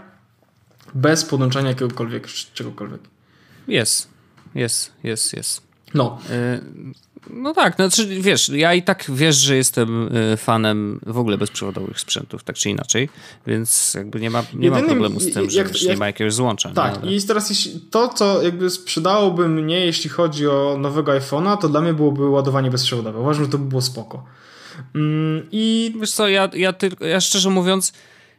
Bez podłączania jakiegokolwiek, czegokolwiek. Jest, jest, jest, jest. No. No tak, znaczy wiesz, ja i tak wiesz, że jestem y, fanem w ogóle bezprzewodowych sprzętów, tak czy inaczej, więc jakby nie ma, nie ma problemu z tym, że jak, nie ma jakiegoś złącza. Tak, no, ale... i teraz to, co jakby sprzedałoby mnie, jeśli chodzi o nowego iPhone'a, to dla mnie byłoby ładowanie bezprzewodowe. Uważam, że to by było spoko. Mm, I wiesz co, ja, ja, tylko, ja szczerze mówiąc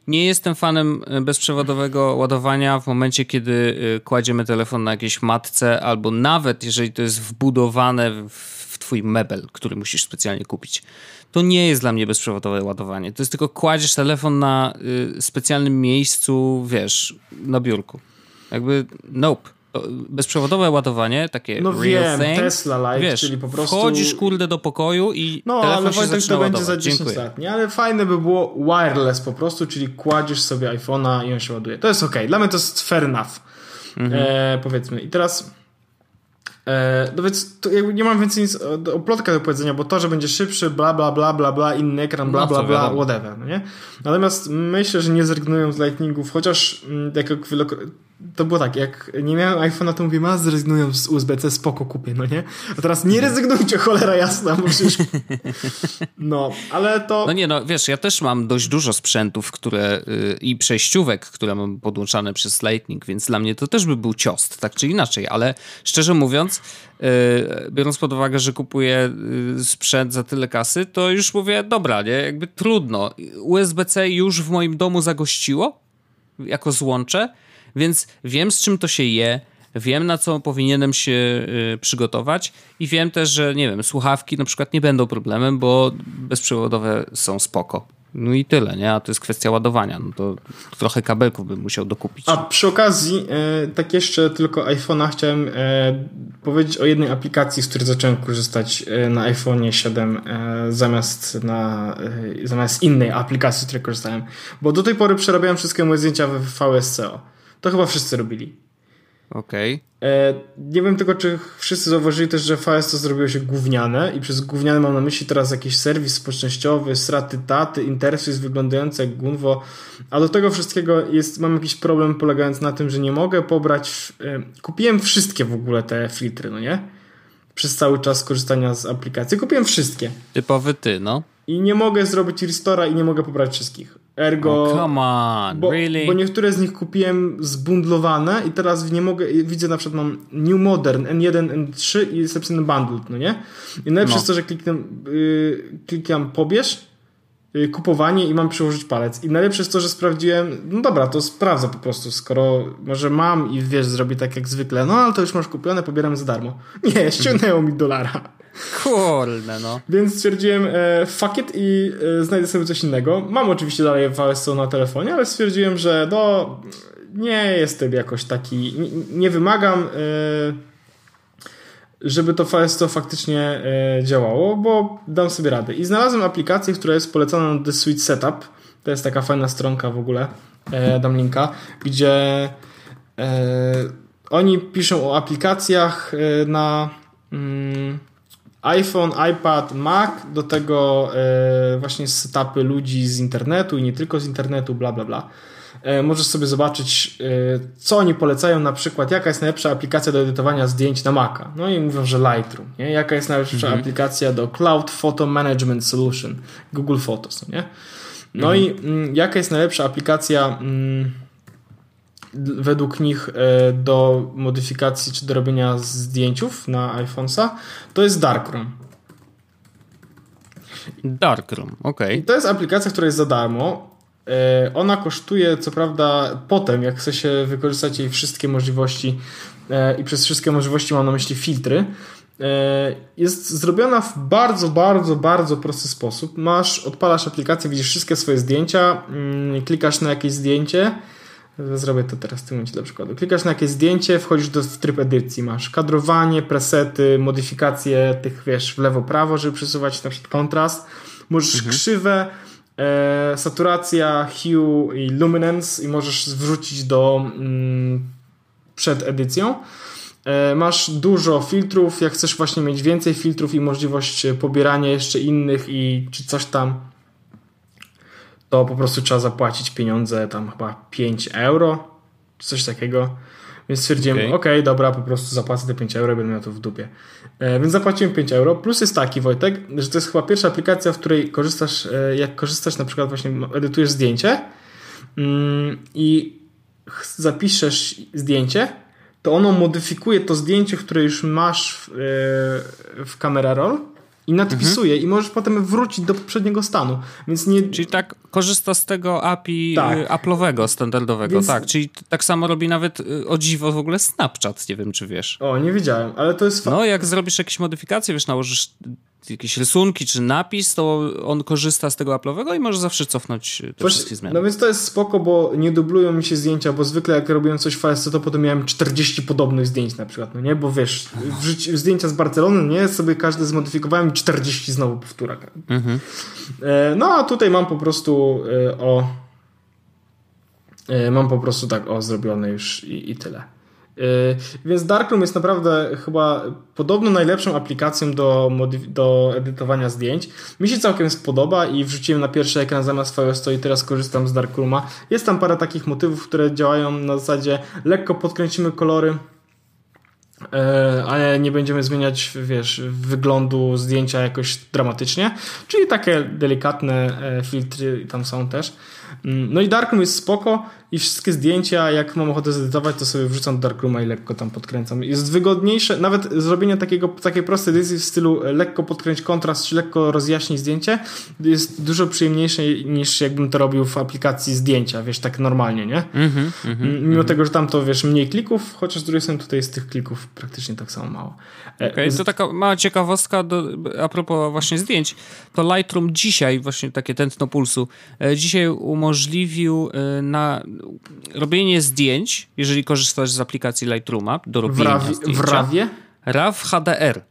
nie jestem fanem y, bezprzewodowego ładowania w momencie, kiedy y, kładziemy telefon na jakiejś matce, albo nawet jeżeli to jest wbudowane w twój mebel, który musisz specjalnie kupić. To nie jest dla mnie bezprzewodowe ładowanie. To jest tylko kładziesz telefon na y, specjalnym miejscu, wiesz, na biurku. Jakby nope. Bezprzewodowe ładowanie, takie no real wiem, thing, Tesla Life, wiesz, czyli po prostu... wchodzisz kurde do pokoju i no, telefon ale Wojtek to będzie za 10 Dziękuję. lat, nie? Ale fajne by było wireless po prostu, czyli kładziesz sobie iPhone'a i on się ładuje. To jest ok. Dla mnie to jest fair enough. Mhm. E, powiedzmy. I teraz no więc nie mam więcej nic o, o plotkach do powiedzenia, bo to, że będzie szybszy, bla, bla, bla, bla, bla, inny ekran, bla, no, bla, bla, whatever, no nie? Natomiast myślę, że nie zrezygnują z Lightningów, chociaż mm, jak to było tak, jak nie miałem iPhone'a, to mówię, a zrezygnują z USB-C, spoko kupię, no nie? A teraz nie rezygnujcie, cholera jasna, bo przecież... No, ale to... No nie, no wiesz, ja też mam dość dużo sprzętów, które yy, i przejściówek, które mam podłączane przez Lightning, więc dla mnie to też by był ciost, tak czy inaczej, ale szczerze mówiąc, yy, biorąc pod uwagę, że kupuję yy, sprzęt za tyle kasy, to już mówię, dobra, nie, jakby trudno. USB-C już w moim domu zagościło, jako złącze, więc wiem z czym to się je, wiem na co powinienem się y, przygotować i wiem też, że nie wiem, słuchawki na przykład nie będą problemem, bo bezprzewodowe są spoko. No i tyle, nie? A to jest kwestia ładowania. No to trochę kabelków bym musiał dokupić. A przy okazji, e, tak jeszcze tylko iPhone'a chciałem e, powiedzieć o jednej aplikacji, z której zacząłem korzystać e, na iPhone'ie 7 zamiast, na, zamiast innej aplikacji, z której korzystałem. Bo do tej pory przerabiałem wszystkie moje zdjęcia w VSCO. To chyba wszyscy robili. Okej. Okay. E, nie wiem tylko, czy wszyscy zauważyli też, że VS to zrobiło się gówniane i przez gówniane mam na myśli teraz jakiś serwis społecznościowy, straty taty, interfejs wyglądający jak gunwo, a do tego wszystkiego jest, mam jakiś problem polegający na tym, że nie mogę pobrać, e, kupiłem wszystkie w ogóle te filtry, no nie? Przez cały czas korzystania z aplikacji. Kupiłem wszystkie. Typowy ty, no. I nie mogę zrobić restora i nie mogę pobrać wszystkich. Ergo. Oh, come on, bo, really? Bo niektóre z nich kupiłem zbundlowane i teraz nie mogę. Widzę na przykład mam New Modern N1, N3 i jest napisane bundled, no nie? I najlepsze no. jest to, że kliknę, yy, klikam pobierz, kupowanie i mam przyłożyć palec. I najlepsze jest to, że sprawdziłem, no dobra, to sprawdzę po prostu, skoro może mam i wiesz, zrobię tak jak zwykle, no ale to już masz kupione, pobieram za darmo. Nie, ściągnęło mi dolara. Kurde, no. Więc stwierdziłem e, fuck it i e, znajdę sobie coś innego. Mam oczywiście dalej VSO na telefonie, ale stwierdziłem, że no nie jestem jakoś taki, nie, nie wymagam e, żeby to VSO faktycznie e, działało, bo dam sobie radę. I znalazłem aplikację, która jest polecana na The Suite Setup. To jest taka fajna stronka w ogóle, e, dam linka, gdzie e, oni piszą o aplikacjach na mm, iPhone, iPad, Mac, do tego właśnie setupy ludzi z internetu i nie tylko z internetu, bla bla bla. E, możesz sobie zobaczyć, e, co oni polecają, na przykład jaka jest najlepsza aplikacja do edytowania zdjęć na Maca. No i mówią, że Lightroom. Nie? Jaka jest najlepsza mhm. aplikacja do Cloud Photo Management Solution, Google Photos. Nie? No mhm. i mm, jaka jest najlepsza aplikacja... Mm, według nich e, do modyfikacji czy do robienia zdjęciów na iPhone'a, to jest Darkroom. Darkroom, ok. To jest aplikacja, która jest za darmo ona kosztuje, co prawda, potem, jak chce się wykorzystać jej wszystkie możliwości e, i przez wszystkie możliwości mam na myśli filtry, e, jest zrobiona w bardzo, bardzo, bardzo prosty sposób. Masz, odpalasz aplikację, widzisz wszystkie swoje zdjęcia, mm, klikasz na jakieś zdjęcie, Zrobię to teraz w tym momencie dla przykładu. Klikasz na jakieś zdjęcie, wchodzisz do tryb edycji. Masz kadrowanie, presety, modyfikacje tych, wiesz, w lewo, prawo, żeby przesuwać na przykład kontrast. Możesz mhm. krzywe, e, saturacja, hue i luminance i możesz wrzucić do mm, przed edycją. E, masz dużo filtrów, jak chcesz właśnie mieć więcej filtrów i możliwość pobierania jeszcze innych i czy coś tam to po prostu trzeba zapłacić pieniądze, tam chyba 5 euro, czy coś takiego. Więc stwierdziłem, okej, okay. okay, dobra, po prostu zapłacę te 5 euro będę miał to w dupie. E, więc zapłaciłem 5 euro. Plus jest taki, Wojtek, że to jest chyba pierwsza aplikacja, w której korzystasz, e, jak korzystasz na przykład właśnie edytujesz zdjęcie mm, i zapiszesz zdjęcie, to ono modyfikuje to zdjęcie, które już masz w, e, w Camera Roll i nadpisuje mhm. i możesz potem wrócić do poprzedniego stanu. Więc nie... Czyli tak korzysta z tego API tak. Y, Apple'owego, standardowego, Więc... tak. Czyli tak samo robi nawet y, o dziwo w ogóle Snapchat, nie wiem czy wiesz. O, nie wiedziałem, ale to jest No, jak zrobisz jakieś modyfikacje, wiesz, nałożysz jakieś rysunki czy napis, to on korzysta z tego Apple'owego i może zawsze cofnąć te Właśnie, wszystkie zmiany. No więc to jest spoko, bo nie dublują mi się zdjęcia, bo zwykle jak robiłem coś w VSC, to potem miałem 40 podobnych zdjęć na przykład, no nie? Bo wiesz, zdjęcia z Barcelony, nie? Sobie każdy zmodyfikowałem i 40 znowu powtóra. Mhm. E, no a tutaj mam po prostu e, o e, mam po prostu tak o zrobione już i, i tyle. Yy, więc Darkroom jest naprawdę chyba podobno najlepszą aplikacją do, do edytowania zdjęć. Mi się całkiem spodoba i wrzuciłem na pierwszy ekran zamiast Firesto i teraz korzystam z Darkrooma. Jest tam parę takich motywów, które działają na zasadzie lekko podkręcimy kolory, ale nie będziemy zmieniać, wiesz, wyglądu zdjęcia jakoś dramatycznie. Czyli takie delikatne e, filtry tam są też. Mm, no i Darkroom jest spoko i wszystkie zdjęcia, jak mam ochotę zedytować, to sobie wrzucam do Darkrooma i lekko tam podkręcam. Jest wygodniejsze, nawet zrobienie takiego, takiej prostej edycji w stylu lekko podkręć kontrast, czy lekko rozjaśnić zdjęcie, jest dużo przyjemniejsze niż jakbym to robił w aplikacji zdjęcia, wiesz, tak normalnie, nie? Mm -hmm, mm -hmm, Mimo tego, że tam to, wiesz, mniej klików, chociaż z drugiej strony tutaj jest tych klików praktycznie tak samo mało. E, okay, to taka mała ciekawostka do, a propos właśnie zdjęć. To Lightroom dzisiaj, właśnie takie tętno pulsu, e, dzisiaj umożliwił e, na robienie zdjęć, jeżeli korzystasz z aplikacji Lightrooma do robienia w, zdjęcia. W RAWie? RAW HDR.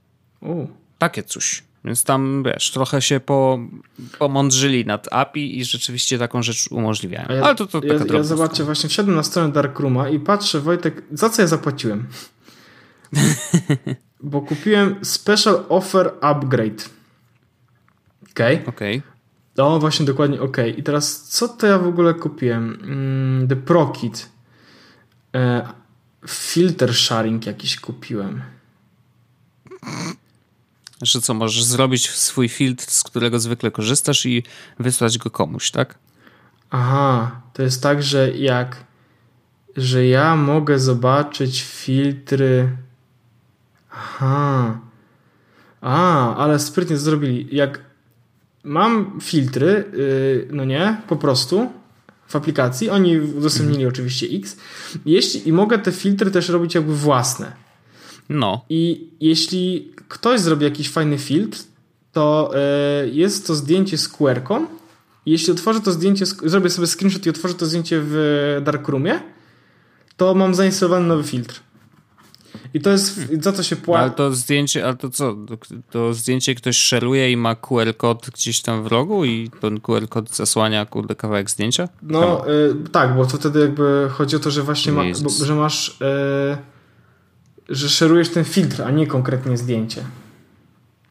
U. Takie coś. Więc tam, wiesz, trochę się po, pomądrzyli nad API i rzeczywiście taką rzecz umożliwiają. Ja, Ale to, to ja, taka Ja zobaczcie, właśnie wszedłem na stronę Darkrooma i patrzę, Wojtek, za co ja zapłaciłem? Bo kupiłem Special Offer Upgrade. Okej. Okay. Okay. No właśnie, dokładnie, ok. I teraz co to ja w ogóle kupiłem? Mm, The ProKit. E, filter sharing jakiś kupiłem. Że co, możesz zrobić swój filtr, z którego zwykle korzystasz i wysłać go komuś, tak? Aha, to jest tak, że jak że ja mogę zobaczyć filtry Aha. A, ale sprytnie zrobili. Jak mam filtry, yy, no nie, po prostu w aplikacji, oni udostępnili mhm. oczywiście X. Jeśli, I mogę te filtry też robić jakby własne. No. I jeśli ktoś zrobi jakiś fajny filtr, to yy, jest to zdjęcie z QR-ką. Jeśli otworzę to zdjęcie, zrobię sobie screenshot i otworzę to zdjęcie w Darkroomie, to mam zainstalowany nowy filtr. I to jest, za co się płaci. Ale to zdjęcie, ale to co? To zdjęcie ktoś szeruje i ma QR kod gdzieś tam w rogu i ten QR kod zasłania kurde kawałek zdjęcia? No y, tak, bo to wtedy jakby chodzi o to, że właśnie ma, bo, że masz y, że szerujesz ten filtr, a nie konkretnie zdjęcie.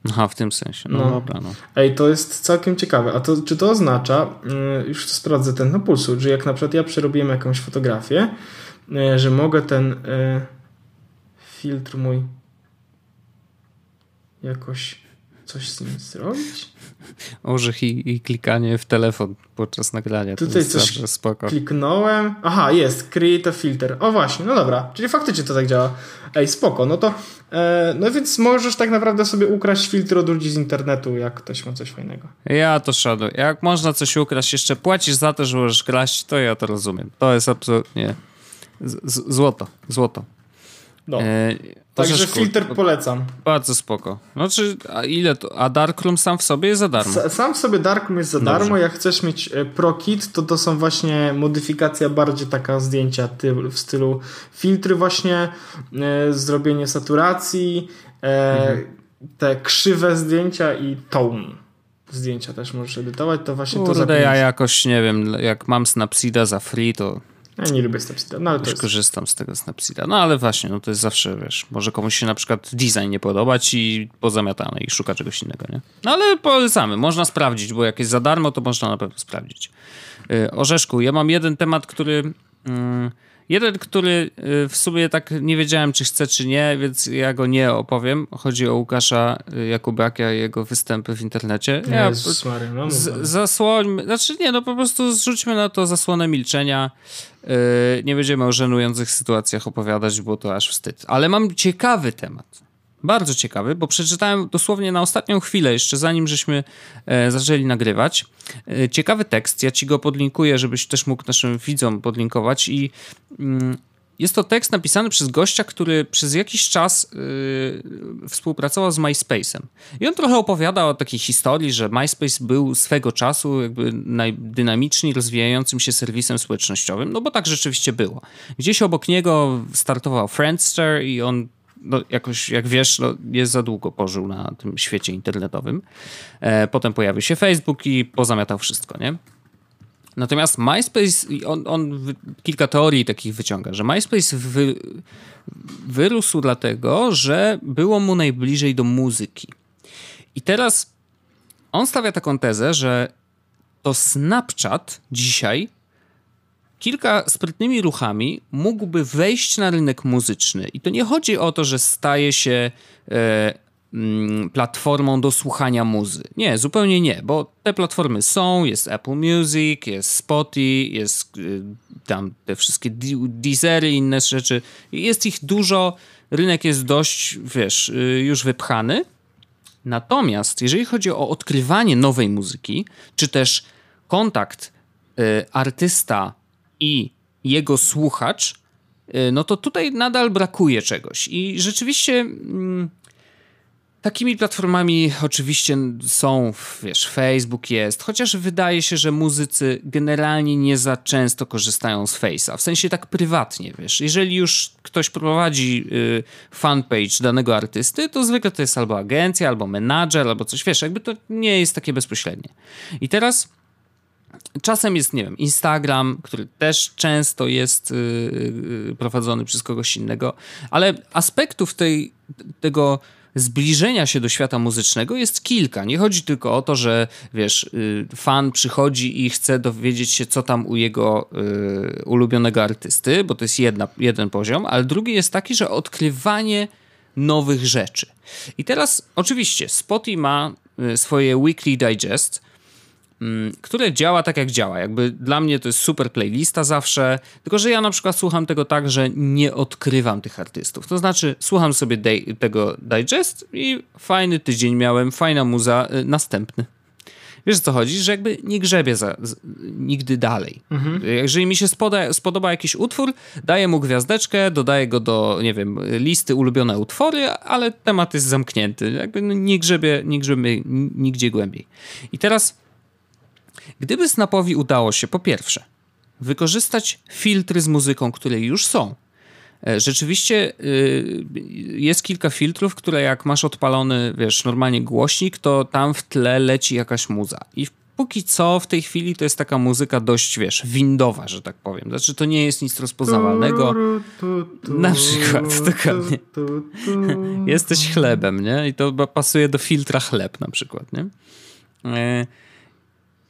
Aha, w tym sensie. No, no. dobra, no. Ej, to jest całkiem ciekawe. A to, czy to oznacza, y, już to sprawdzę ten na pulsu, że jak na przykład ja przerobiłem jakąś fotografię, y, że mogę ten y, filtr mój jakoś coś z nim zrobić? Orzech i, i klikanie w telefon podczas nagrania. Tutaj coś spoko. kliknąłem. Aha, jest. Create a filter. O właśnie, no dobra. Czyli faktycznie to tak działa. Ej, spoko. No to e, no więc możesz tak naprawdę sobie ukraść filtr od ludzi z internetu, jak ktoś ma coś fajnego. Ja to szanuję. Jak można coś ukraść, jeszcze płacisz za to, że możesz kraść, to ja to rozumiem. To jest absolutnie z złoto. Złoto. No. E, Także filtr polecam. Bardzo spoko. Znaczy, a ile to? A Darkroom sam w sobie jest za darmo? sam w sobie Darkroom jest za Dobrze. darmo. Jak chcesz mieć e, ProKit, to to są właśnie modyfikacja bardziej taka zdjęcia w stylu filtry właśnie, e, zrobienie saturacji, e, mhm. te krzywe zdjęcia i tone zdjęcia też możesz edytować, to właśnie Kurde, to zapomnieć. ja jakoś, nie wiem, jak mam Snapseeda za free, to ja nie lubię Snapseeda, no ale to jest... korzystam z tego Snapseeda. No ale właśnie, no to jest zawsze, wiesz, może komuś się na przykład design nie podobać i pozamiatane i szuka czegoś innego, nie? No ale polecamy, można sprawdzić, bo jak jest za darmo, to można na pewno sprawdzić. Yy, Orzeszku, ja mam jeden temat, który... Yy, Jeden, który y, w sumie tak nie wiedziałem, czy chcę, czy nie, więc ja go nie opowiem. Chodzi o Łukasza y, Jakubiaka i jego występy w internecie. Ja, Jezus Mary, no, z, zasłońmy, znaczy nie, no po prostu zrzućmy na to zasłonę milczenia. Yy, nie będziemy o żenujących sytuacjach opowiadać, bo to aż wstyd. Ale mam ciekawy temat bardzo ciekawy, bo przeczytałem dosłownie na ostatnią chwilę, jeszcze zanim żeśmy e, zaczęli nagrywać. E, ciekawy tekst, ja ci go podlinkuję, żebyś też mógł naszym widzom podlinkować i mm, jest to tekst napisany przez gościa, który przez jakiś czas yy, współpracował z MySpace'em. I on trochę opowiada o takiej historii, że MySpace był swego czasu jakby najdynamiczniej rozwijającym się serwisem społecznościowym, no bo tak rzeczywiście było. Gdzieś obok niego startował Friendster i on no, jakoś, jak wiesz, no, jest za długo pożył na tym świecie internetowym. E, potem pojawił się Facebook i pozamiatał wszystko, nie? Natomiast MySpace, on, on kilka teorii takich wyciąga, że MySpace wy, wyrósł dlatego, że było mu najbliżej do muzyki. I teraz on stawia taką tezę, że to Snapchat dzisiaj kilka sprytnymi ruchami mógłby wejść na rynek muzyczny. I to nie chodzi o to, że staje się e, mm, platformą do słuchania muzy. Nie, zupełnie nie, bo te platformy są, jest Apple Music, jest Spotify, jest y, tam te wszystkie Deezery i inne rzeczy. Jest ich dużo, rynek jest dość, wiesz, y, już wypchany. Natomiast jeżeli chodzi o odkrywanie nowej muzyki, czy też kontakt y, artysta i jego słuchacz, y, no to tutaj nadal brakuje czegoś. I rzeczywiście mm, takimi platformami oczywiście są, wiesz, Facebook jest, chociaż wydaje się, że muzycy generalnie nie za często korzystają z Face'a, w sensie tak prywatnie, wiesz. Jeżeli już ktoś prowadzi y, fanpage danego artysty, to zwykle to jest albo agencja, albo menadżer, albo coś, wiesz, jakby to nie jest takie bezpośrednie. I teraz Czasem jest, nie wiem, Instagram, który też często jest yy, prowadzony przez kogoś innego, ale aspektów tej, tego zbliżenia się do świata muzycznego jest kilka. Nie chodzi tylko o to, że wiesz, yy, fan przychodzi i chce dowiedzieć się, co tam u jego ulubionego artysty, bo to jest jedna, jeden poziom, ale drugi jest taki, że odkrywanie nowych rzeczy. I teraz oczywiście Spotify ma y, swoje weekly digest, które działa tak jak działa. Jakby dla mnie to jest super playlista zawsze, tylko że ja na przykład słucham tego tak, że nie odkrywam tych artystów. To znaczy słucham sobie day, tego digest i fajny tydzień miałem, fajna muza, y, następny. Wiesz co chodzi? Że jakby nie grzebię za, z, nigdy dalej. Mhm. Jeżeli mi się spoda, spodoba jakiś utwór, daję mu gwiazdeczkę, dodaję go do, nie wiem, listy ulubione utwory, ale temat jest zamknięty. Jakby no nie grzebię, nie grzebię nigdzie głębiej. I teraz Gdyby Snapowi udało się po pierwsze wykorzystać filtry z muzyką, które już są, e, Rzeczywiście y, jest kilka filtrów, które jak masz odpalony, wiesz, normalnie głośnik, to tam w tle leci jakaś muza. I póki co w tej chwili to jest taka muzyka dość, wiesz, windowa, że tak powiem. Znaczy to nie jest nic rozpoznawalnego. Na przykład, dokładnie. Jesteś chlebem, nie? I to pasuje do filtra chleb na przykład, nie?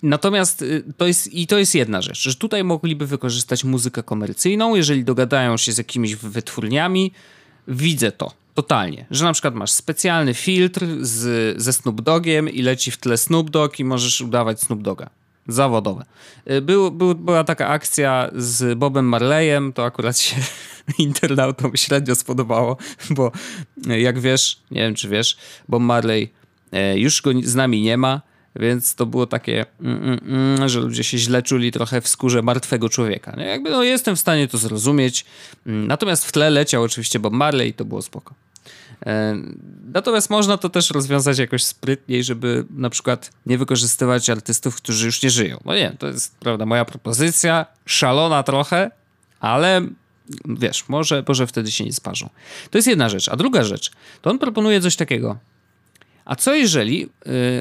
Natomiast y, to jest, i to jest jedna rzecz, że tutaj mogliby wykorzystać muzykę komercyjną, jeżeli dogadają się z jakimiś wytwórniami, widzę to. Totalnie. Że na przykład masz specjalny filtr z, ze Snoop Dogiem i leci w tle Snoop Dogg i możesz udawać Snoop Doga. Zawodowe. Y, był, był, była taka akcja z Bobem Marleyem, to akurat się internautom średnio spodobało, bo jak wiesz, nie wiem czy wiesz, Bob Marley już go z nami nie ma, więc to było takie, mm, mm, mm, że ludzie się źle czuli trochę w skórze martwego człowieka. Nie? Jakby no, jestem w stanie to zrozumieć. Mm, natomiast w tle leciał oczywiście Bob Marley i to było spoko. E, natomiast można to też rozwiązać jakoś sprytniej, żeby na przykład nie wykorzystywać artystów, którzy już nie żyją. No nie, to jest prawda moja propozycja, szalona trochę, ale wiesz, może, może wtedy się nie sparzą. To jest jedna rzecz. A druga rzecz, to on proponuje coś takiego. A co jeżeli y,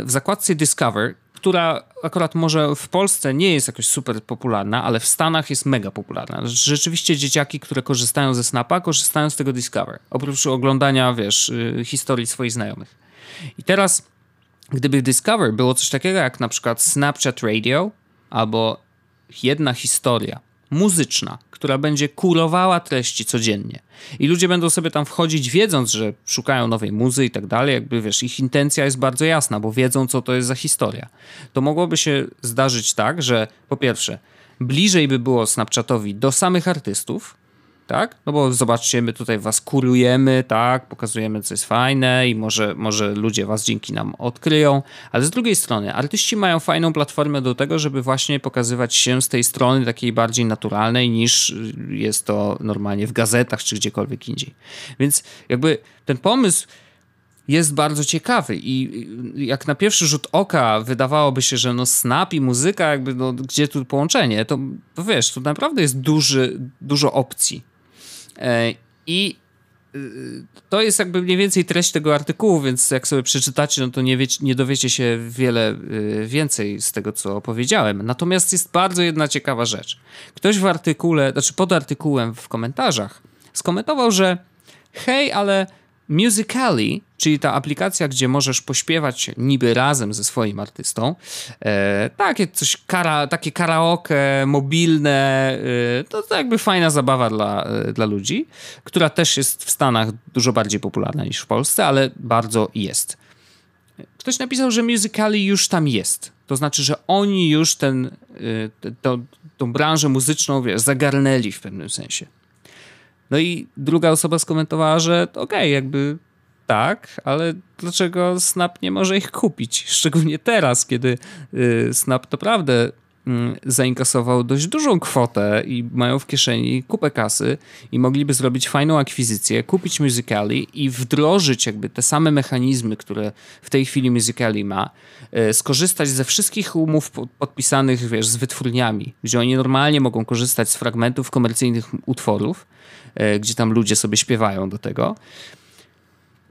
w zakładce Discover, która akurat może w Polsce nie jest jakoś super popularna, ale w Stanach jest mega popularna. Rzeczywiście dzieciaki, które korzystają ze Snapa, korzystają z tego Discover. Oprócz oglądania, wiesz, y, historii swoich znajomych. I teraz, gdyby w Discover było coś takiego jak na przykład Snapchat Radio albo jedna historia, muzyczna, która będzie kurowała treści codziennie. I ludzie będą sobie tam wchodzić, wiedząc, że szukają nowej muzy i tak dalej. Jakby wiesz, ich intencja jest bardzo jasna, bo wiedzą, co to jest za historia. To mogłoby się zdarzyć tak, że po pierwsze, bliżej by było Snapchatowi do samych artystów, tak? No bo zobaczcie, my tutaj was kurujemy, tak? Pokazujemy, co jest fajne i może, może ludzie was dzięki nam odkryją, ale z drugiej strony artyści mają fajną platformę do tego, żeby właśnie pokazywać się z tej strony takiej bardziej naturalnej niż jest to normalnie w gazetach czy gdziekolwiek indziej. Więc jakby ten pomysł jest bardzo ciekawy i jak na pierwszy rzut oka wydawałoby się, że no snap i muzyka, jakby no, gdzie tu połączenie, to, wiesz, tu naprawdę jest duży, dużo opcji I y, to jest jakby mniej więcej treść tego artykułu, więc jak sobie przeczytacie, no to nie, wiecie, nie dowiecie się wiele y, więcej z tego, co opowiedziałem. Natomiast jest bardzo jedna ciekawa rzecz. Ktoś w artykule, znaczy pod artykułem w komentarzach skomentował, że hej, ale Musically, czyli ta aplikacja, gdzie możesz pośpiewać niby razem ze swoim artystą, e, takie coś, kara, takie karaoke mobilne, e, to, to jakby fajna zabawa dla, e, dla ludzi, która też jest w Stanach dużo bardziej popularna niż w Polsce, ale bardzo jest. Ktoś napisał, że Musically już tam jest. To znaczy, że oni już ten, e, to, tą branżę muzyczną wiesz, zagarnęli w pewnym sensie. No i druga osoba skomentowała, że okej, okay, jakby tak, ale dlaczego Snap nie może ich kupić? Szczególnie teraz, kiedy y, Snap naprawdę mm, zainkasował dość dużą kwotę i mają w kieszeni kupę kasy i mogliby zrobić fajną akwizycję, kupić Musical.ly i wdrożyć jakby te same mechanizmy, które w tej chwili Musical.ly ma, y, skorzystać ze wszystkich umów podpisanych, wiesz, z wytwórniami, gdzie oni normalnie mogą korzystać z fragmentów komercyjnych utworów, E, gdzie tam ludzie sobie śpiewają do tego.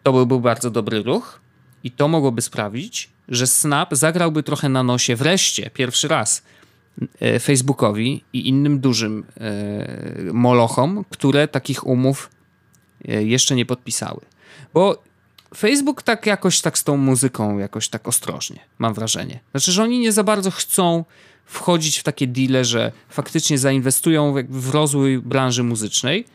To byłby bardzo dobry ruch i to mogłoby sprawić, że Snap zagrałby trochę na nosie wreszcie, pierwszy raz, e, Facebookowi i innym dużym e, molochom, które takich umów jeszcze nie podpisały. Bo Facebook tak jakoś tak z tą muzyką jakoś tak ostrożnie, mam wrażenie. Znaczy, że oni nie za bardzo chcą wchodzić w takie deale, że faktycznie zainwestują w rozwój branży muzycznej,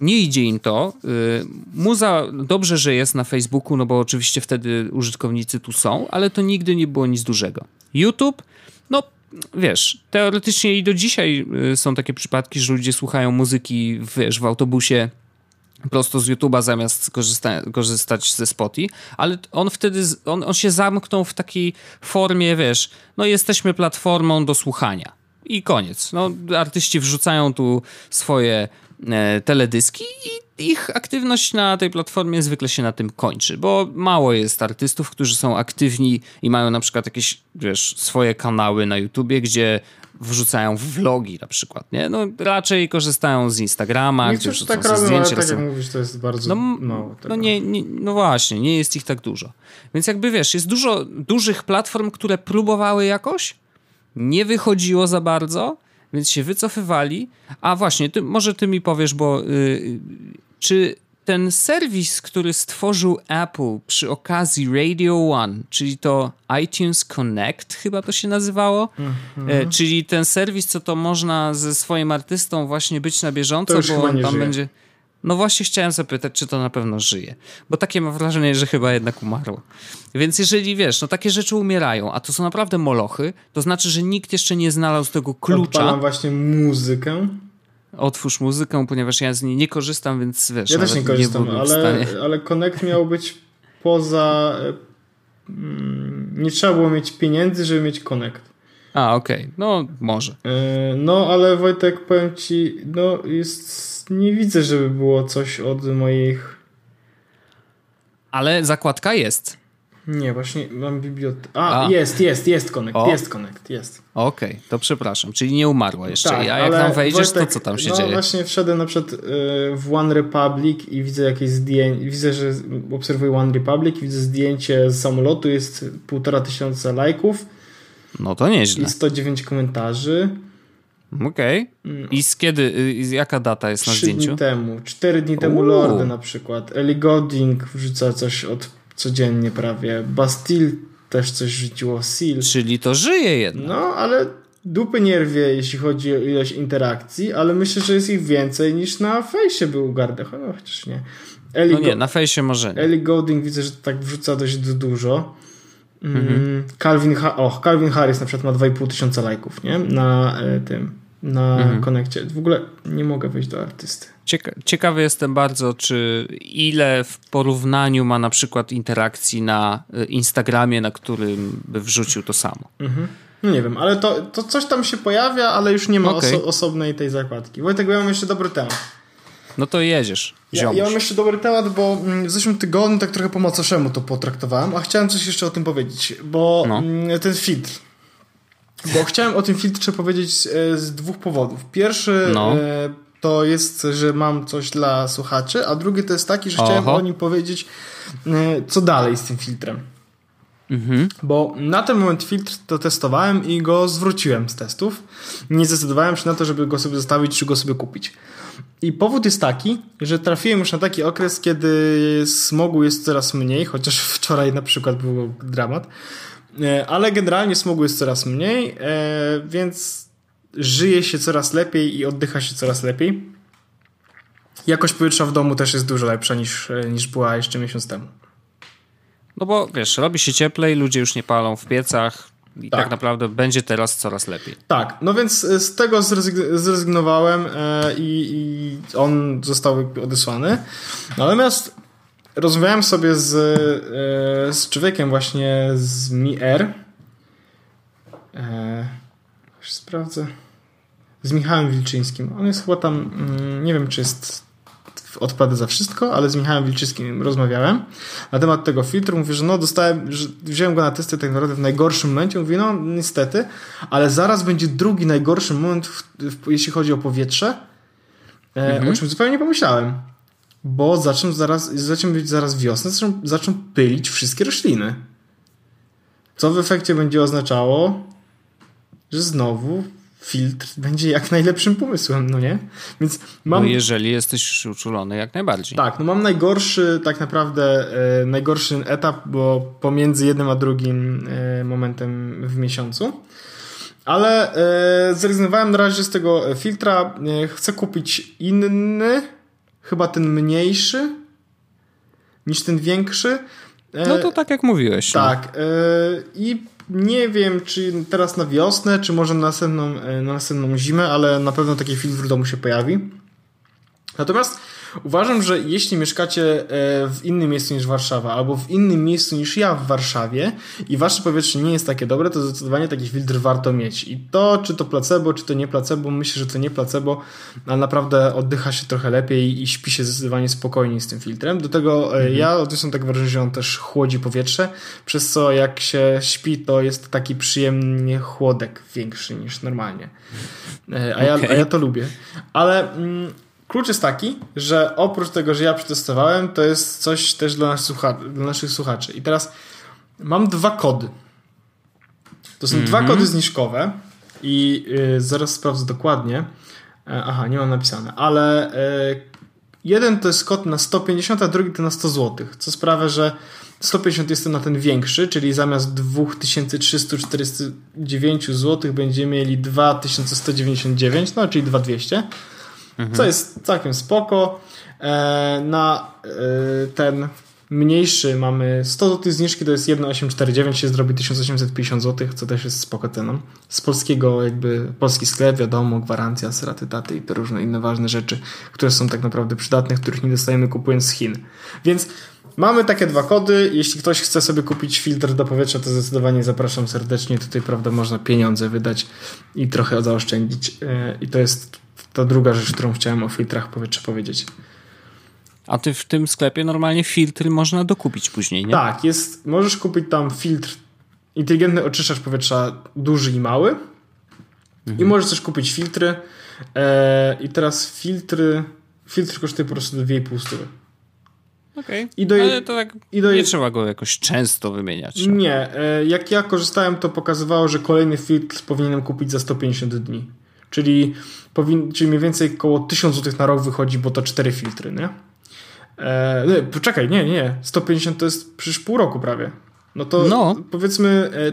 nie idzie im to. Y, muza dobrze, że jest na Facebooku, no bo oczywiście wtedy użytkownicy tu są, ale to nigdy nie było nic dużego. YouTube, no wiesz, teoretycznie i do dzisiaj y, są takie przypadki, że ludzie słuchają muzyki, wiesz, w autobusie prosto z YouTube'a zamiast korzysta korzystać ze Spotify, ale on wtedy, on, on się zamknął w takiej formie, wiesz, no jesteśmy platformą do słuchania. I koniec. No, artyści wrzucają tu swoje teledyski i ich aktywność na tej platformie zwykle się na tym kończy, bo mało jest artystów, którzy są aktywni i mają na przykład jakieś, wiesz, swoje kanały na YouTubie, gdzie wrzucają vlogi na przykład, nie? No raczej korzystają z Instagrama, gdzie wrzucą tak robią, zdjęcia. Ale tak jak mówisz, to jest bardzo no, mało. No, nie, nie, no właśnie, nie jest ich tak dużo. Więc jakby wiesz, jest dużo dużych platform, które próbowały jakoś, nie wychodziło za bardzo, więc się wycofywali. A właśnie, ty, może ty mi powiesz, bo yy, czy ten serwis, który stworzył Apple przy okazji Radio One, czyli to iTunes Connect, chyba to się nazywało, mm-hmm. e, czyli ten serwis, co to można ze swoim artystą właśnie być na bieżąco, bo tam żyje. będzie No właśnie chciałem zapytać, czy to na pewno żyje. Bo takie mam wrażenie, że chyba jednak umarło. Więc jeżeli wiesz, no takie rzeczy umierają, a to są naprawdę molochy, to znaczy, że nikt jeszcze nie znalazł tego klucza. Odpalam właśnie muzykę. Otwórz muzykę, ponieważ ja z niej nie korzystam, więc wiesz. Ja też nie korzystam, nie ale, ale Connect miał być poza. Mm, nie trzeba było mieć pieniędzy, żeby mieć Connect. A, okej, okay. no może. E, no, ale Wojtek, powiem ci, no jest, nie widzę, żeby było coś od moich... Ale zakładka jest. Nie, właśnie mam bibliotekę. A, A, jest, jest, jest Connect, o. jest Connect, jest. Okej, okay, to przepraszam, czyli nie umarła jeszcze. Tak, A jak tam wejdziesz, Wojtek, to co tam się no, dzieje? No właśnie wszedłem na przykład y, w One Republic i widzę jakieś zdjęcie, widzę, że obserwuję One Republic i widzę zdjęcie z samolotu, jest półtora tysiąca lajków no to nieźle. I 109 komentarzy. Okej. Okay. I z kiedy, y, jaka data jest na zdjęciu? 3 dni temu. 4 dni temu Uuu. Lordy na przykład. Ellie Golding wrzuca coś od codziennie prawie. Bastille też coś rzuciło. Seal. Czyli to żyje jednak. No, ale dupy nie rwie, jeśli chodzi o ilość interakcji, ale myślę, że jest ich więcej niż na fejsie był Gardech. No chociaż nie. Ellie no nie, na fejsie może nie. Ellie Golding widzę, że tak wrzuca dość dużo. Mhm. Calvin, ha oh, Calvin Harris na przykład ma 2,5 tysiąca lajków, nie? Na e, tym, na mhm. konekcie. W ogóle nie mogę wejść do artysty. Cieka ciekawy jestem bardzo, czy ile w porównaniu ma na przykład interakcji na e, Instagramie, na którym by wrzucił to samo. Mhm. No nie wiem, ale to, to coś tam się pojawia, ale już nie ma okay. oso osobnej tej zakładki. Wojtek, ja mam jeszcze dobry temat. No to jedziesz. Ja, ja, mam jeszcze dobry temat, bo mm, w zeszłym tygodniu tak trochę po macoszemu to potraktowałem, a chciałem coś jeszcze o tym powiedzieć, bo no. Mm, ten filtr. Bo chciałem o tym filtrze powiedzieć z, z dwóch powodów. Pierwszy no. e, to jest, że mam coś dla słuchaczy, a drugi to jest taki, że Oho. chciałem o nim powiedzieć, e, co dalej z tym filtrem. Mhm. Bo na ten moment filtr to testowałem i go zwróciłem z testów. Nie zdecydowałem się na to, żeby go sobie zostawić, czy go sobie kupić. I powód jest taki, że trafiłem już na taki okres, kiedy smogu jest coraz mniej, chociaż wczoraj na przykład był dramat, e, ale generalnie smogu jest coraz mniej, e, więc żyje się coraz lepiej i oddycha się coraz lepiej. Jakość powietrza w domu też jest dużo lepsza niż, e, niż była jeszcze miesiąc temu. No bo wiesz, robi się cieplej, ludzie już nie palą w piecach, i tak. tak. naprawdę będzie teraz coraz lepiej. Tak, no więc z tego zrezygnowałem e, i, i, on został odesłany. Natomiast rozmawiałem sobie z, e, z człowiekiem właśnie z Mi Air. E, sprawdzę. Z Michałem Wilczyńskim. On jest chyba tam, mm, nie wiem czy jest odpada za wszystko, ale z Michałem Wilczyskim rozmawiałem na temat tego filtru. Mówię, że no dostałem, że wziąłem go na testy tak naprawdę w najgorszym momencie. Mówi, no niestety, ale zaraz będzie drugi najgorszy moment, w, w, jeśli chodzi o powietrze, e, mhm. o czym zupełnie nie pomyślałem. Bo zaczną zaraz, zaczną być zaraz wiosna, zaczną, zaczną pylić wszystkie rośliny. Co w efekcie będzie oznaczało, że znowu filtr będzie jak najlepszym pomysłem, no nie? Więc mam... No jeżeli jesteś uczulony, jak najbardziej. Tak, no mam najgorszy, tak naprawdę e, najgorszy etap, bo pomiędzy jednym a drugim e, momentem w miesiącu. Ale e, zrezygnowałem na razie z tego filtra. E, chcę kupić inny, chyba ten mniejszy niż ten większy. E, no to tak jak mówiłeś. No. Tak. No. I nie wiem, czy teraz na wiosnę, czy może na następną, e, na następną zimę, ale na pewno taki film w domu się pojawi. Natomiast Uważam, że jeśli mieszkacie e, w innym miejscu niż Warszawa, albo w innym miejscu niż ja w Warszawie i wasze powietrze nie jest takie dobre, to zdecydowanie taki filtr warto mieć. I to, czy to placebo, czy to nie placebo, myślę, że to nie placebo, ale naprawdę oddycha się trochę lepiej i śpi się zdecydowanie spokojniej z tym filtrem. Do tego e, mhm. ja odniosłem tak wrażenie, że on też chłodzi powietrze, przez co jak się śpi, to jest taki przyjemnie chłodek większy niż normalnie. E, a, ja, okay. a ja to lubię. Ale... Mm, Klucz jest taki, że oprócz tego, że ja przetestowałem, to jest coś też dla, nas dla naszych słuchaczy. I teraz mam dwa kody. To są mm-hmm. dwa mhm. kody zniżkowe i yy, zaraz sprawdzę dokładnie. E, aha, nie mam napisane, ale yy, jeden to jest kod na 150, a drugi to na 100 zł, co sprawia, że 150 jest to na ten większy, czyli zamiast 2349 zł będziemy mieli 2199, no czyli 2200. mhm. co jest całkiem spoko. E, na e, ten mniejszy mamy 100 zł zniżki, to jest 1,849, się zrobi 1850 zł, co też jest spoko ceną. Z polskiego jakby, polski sklep, wiadomo, gwarancja, straty, daty i te różne inne ważne rzeczy, które są tak naprawdę przydatne, których nie dostajemy kupując z Chin. Więc mamy takie dwa kody. Jeśli ktoś chce sobie kupić filtr do powietrza, to zdecydowanie zapraszam serdecznie. Tutaj, prawda, można pieniądze wydać i trochę zaoszczędzić. E, I to jest ta druga rzecz, którą chciałem o filtrach powietrza powiedzieć. A ty w tym sklepie normalnie filtry można dokupić później, nie? Tak, jest, możesz kupić tam filtr, inteligentny oczyszczacz powietrza duży i mały. Mhm. I możesz też kupić filtry. E, I teraz filtry, filtr kosztuje po prostu 2,5 stówy. Okej, okay. ale to tak i do... nie trzeba go jakoś często wymieniać. Tak? Nie, e, jak ja korzystałem, to pokazywało, że kolejny filtr powinienem kupić za 150 dni. Czyli, powin... czyli mniej więcej około 1000 zł na rok wychodzi, bo to 4 filtry, nie? E, nie, poczekaj, nie, nie. 150 to jest przecież pół roku prawie. No to no. powiedzmy e,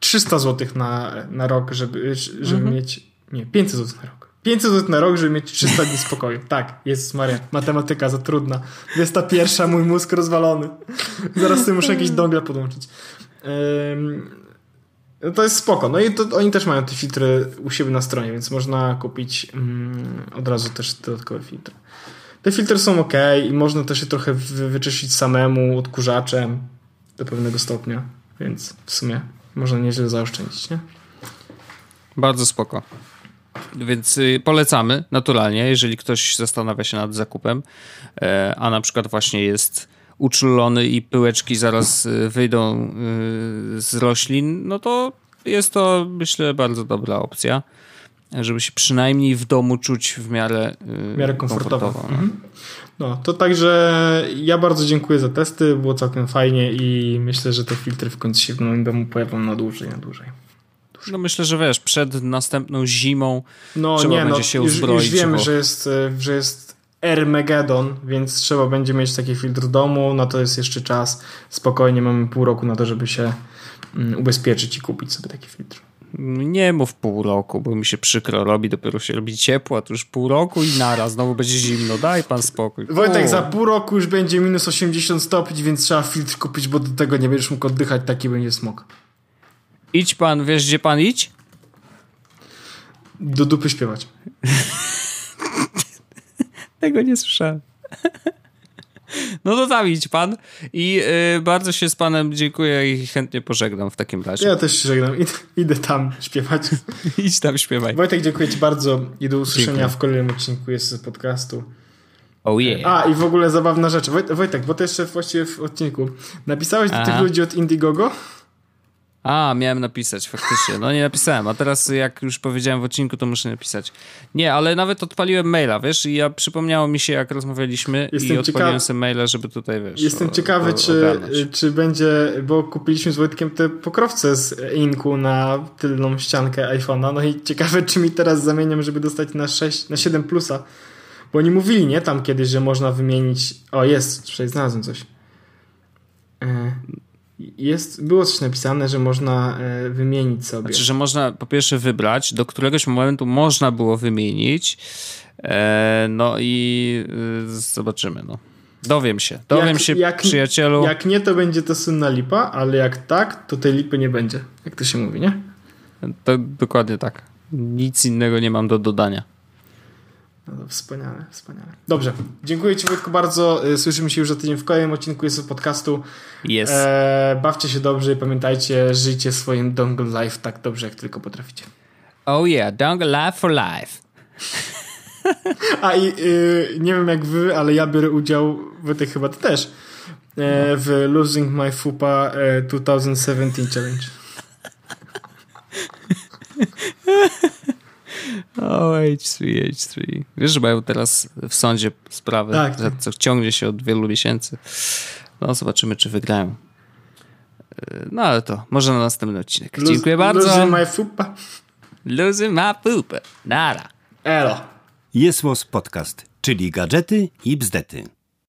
300 zł na, na rok, żeby, żeby mhm. mieć. Nie, 500 zł na rok. 500 zł na rok, żeby mieć 300 dni spokoju. Tak, jest Maria. Matematyka za trudna. 21, mój mózg rozwalony. Zaraz sobie muszę jakiś dongle podłączyć. Ym, to jest spoko. No i to, oni też mają te filtry u siebie na stronie, więc można kupić ym, od razu też dodatkowe filtry. Te filtry są ok i można też je trochę wyczyścić samemu odkurzaczem do pewnego stopnia, więc w sumie można nieźle zaoszczędzić, nie? Bardzo spoko. Więc y, polecamy naturalnie, jeżeli ktoś zastanawia się nad zakupem, e, a na przykład właśnie jest uczulony i pyłeczki zaraz y, wyjdą y, z roślin, no to jest to myślę bardzo dobra opcja żeby się przynajmniej w domu czuć w miarę, w miarę komfortowo. komfortowo no. Mhm. no, to także ja bardzo dziękuję za testy, było całkiem fajnie i myślę, że te filtry w końcu się w moim domu pojawią na dłużej, na dłużej. No myślę, że wiesz, przed następną zimą no, trzeba nie, będzie no, się uzbroić. Już, już wiemy, bo... że jest, że jest Ermegedon, więc trzeba będzie mieć taki filtr w domu, no to jest jeszcze czas. Spokojnie mamy pół roku na to, żeby się mm, ubezpieczyć i kupić sobie taki filtr. Nie mów pół roku, bo mi się przykro robi, dopiero się robi ciepło, a tu już pół roku i naraz, znowu będzie zimno, daj pan spokój. Wojtek, za pół roku już będzie minus 80 stopni, więc trzeba filtr kupić, bo do tego nie będziesz mógł oddychać, taki będzie smog. Idź pan, wiesz gdzie pan idź? Do dupy śpiewać. tego nie słyszałem. No to tam idź pan i y, bardzo się z panem dziękuję i chętnie pożegnam w takim razie. Ja też się żegnam. Idę, idę tam śpiewać. Idź tam śpiewaj. Wojtek, dziękuję ci bardzo i do usłyszenia dziękuję. w kolejnym odcinku z podcastu. Oh yeah. A, i w ogóle zabawna rzecz. Wojtek, bo to jeszcze właściwie w odcinku. Napisałeś do tych ludzi od Indiegogo? A, miałem napisać, faktycznie. No nie napisałem, a teraz jak już powiedziałem w odcinku, to muszę napisać. Nie, ale nawet odpaliłem maila, wiesz, i ja przypomniało mi się, jak rozmawialiśmy Jestem i odpaliłem sobie maila, żeby tutaj, wiesz... Jestem o, ciekawy, o, czy, czy będzie, bo kupiliśmy z Wojtkiem te pokrowce z Inku na tylną ściankę iPhone'a, no i ciekawe, czy mi teraz zamieniam, żeby dostać na 6, na 7 plusa. Bo oni mówili, nie, tam kiedyś, że można wymienić... O, jest, tutaj znalazłem coś. E jest, było coś napisane, że można e, wymienić sobie. Znaczy, że można po pierwsze wybrać, do któregoś momentu można było wymienić, e, no i e, zobaczymy, no. Dowiem się, dowiem jak, się, jak, przyjacielu. Jak nie, to będzie to synna lipa, ale jak tak, to tej lipy nie będzie. Jak to się mówi, nie? To dokładnie tak. Nic innego nie mam do dodania. No to wspaniale, wspaniale. Dobrze, dziękuję Ci Wojtku bardzo. Y, słyszymy się już za tydzień w kolejnym odcinku jest podcastu. Jest. E, bawcie się dobrze i pamiętajcie, żyjcie swoim dongle life tak dobrze, jak tylko potraficie. Oh yeah, dongle life for life. A i y, nie wiem jak wy, ale ja biorę udział, w tych chyba ty też, e, w Losing My Fupa e, 2017 Challenge. O, H3, H3. Wiesz, że mają teraz w sądzie sprawę, tak, co ciągnie się od wielu miesięcy. No, zobaczymy, czy wygrają. No, ale to może na następny odcinek. Luz, Dziękuję bardzo. Losing my fupa. Losing my fupa. Nara. Elo. Jest Podcast, czyli gadżety i bzdety.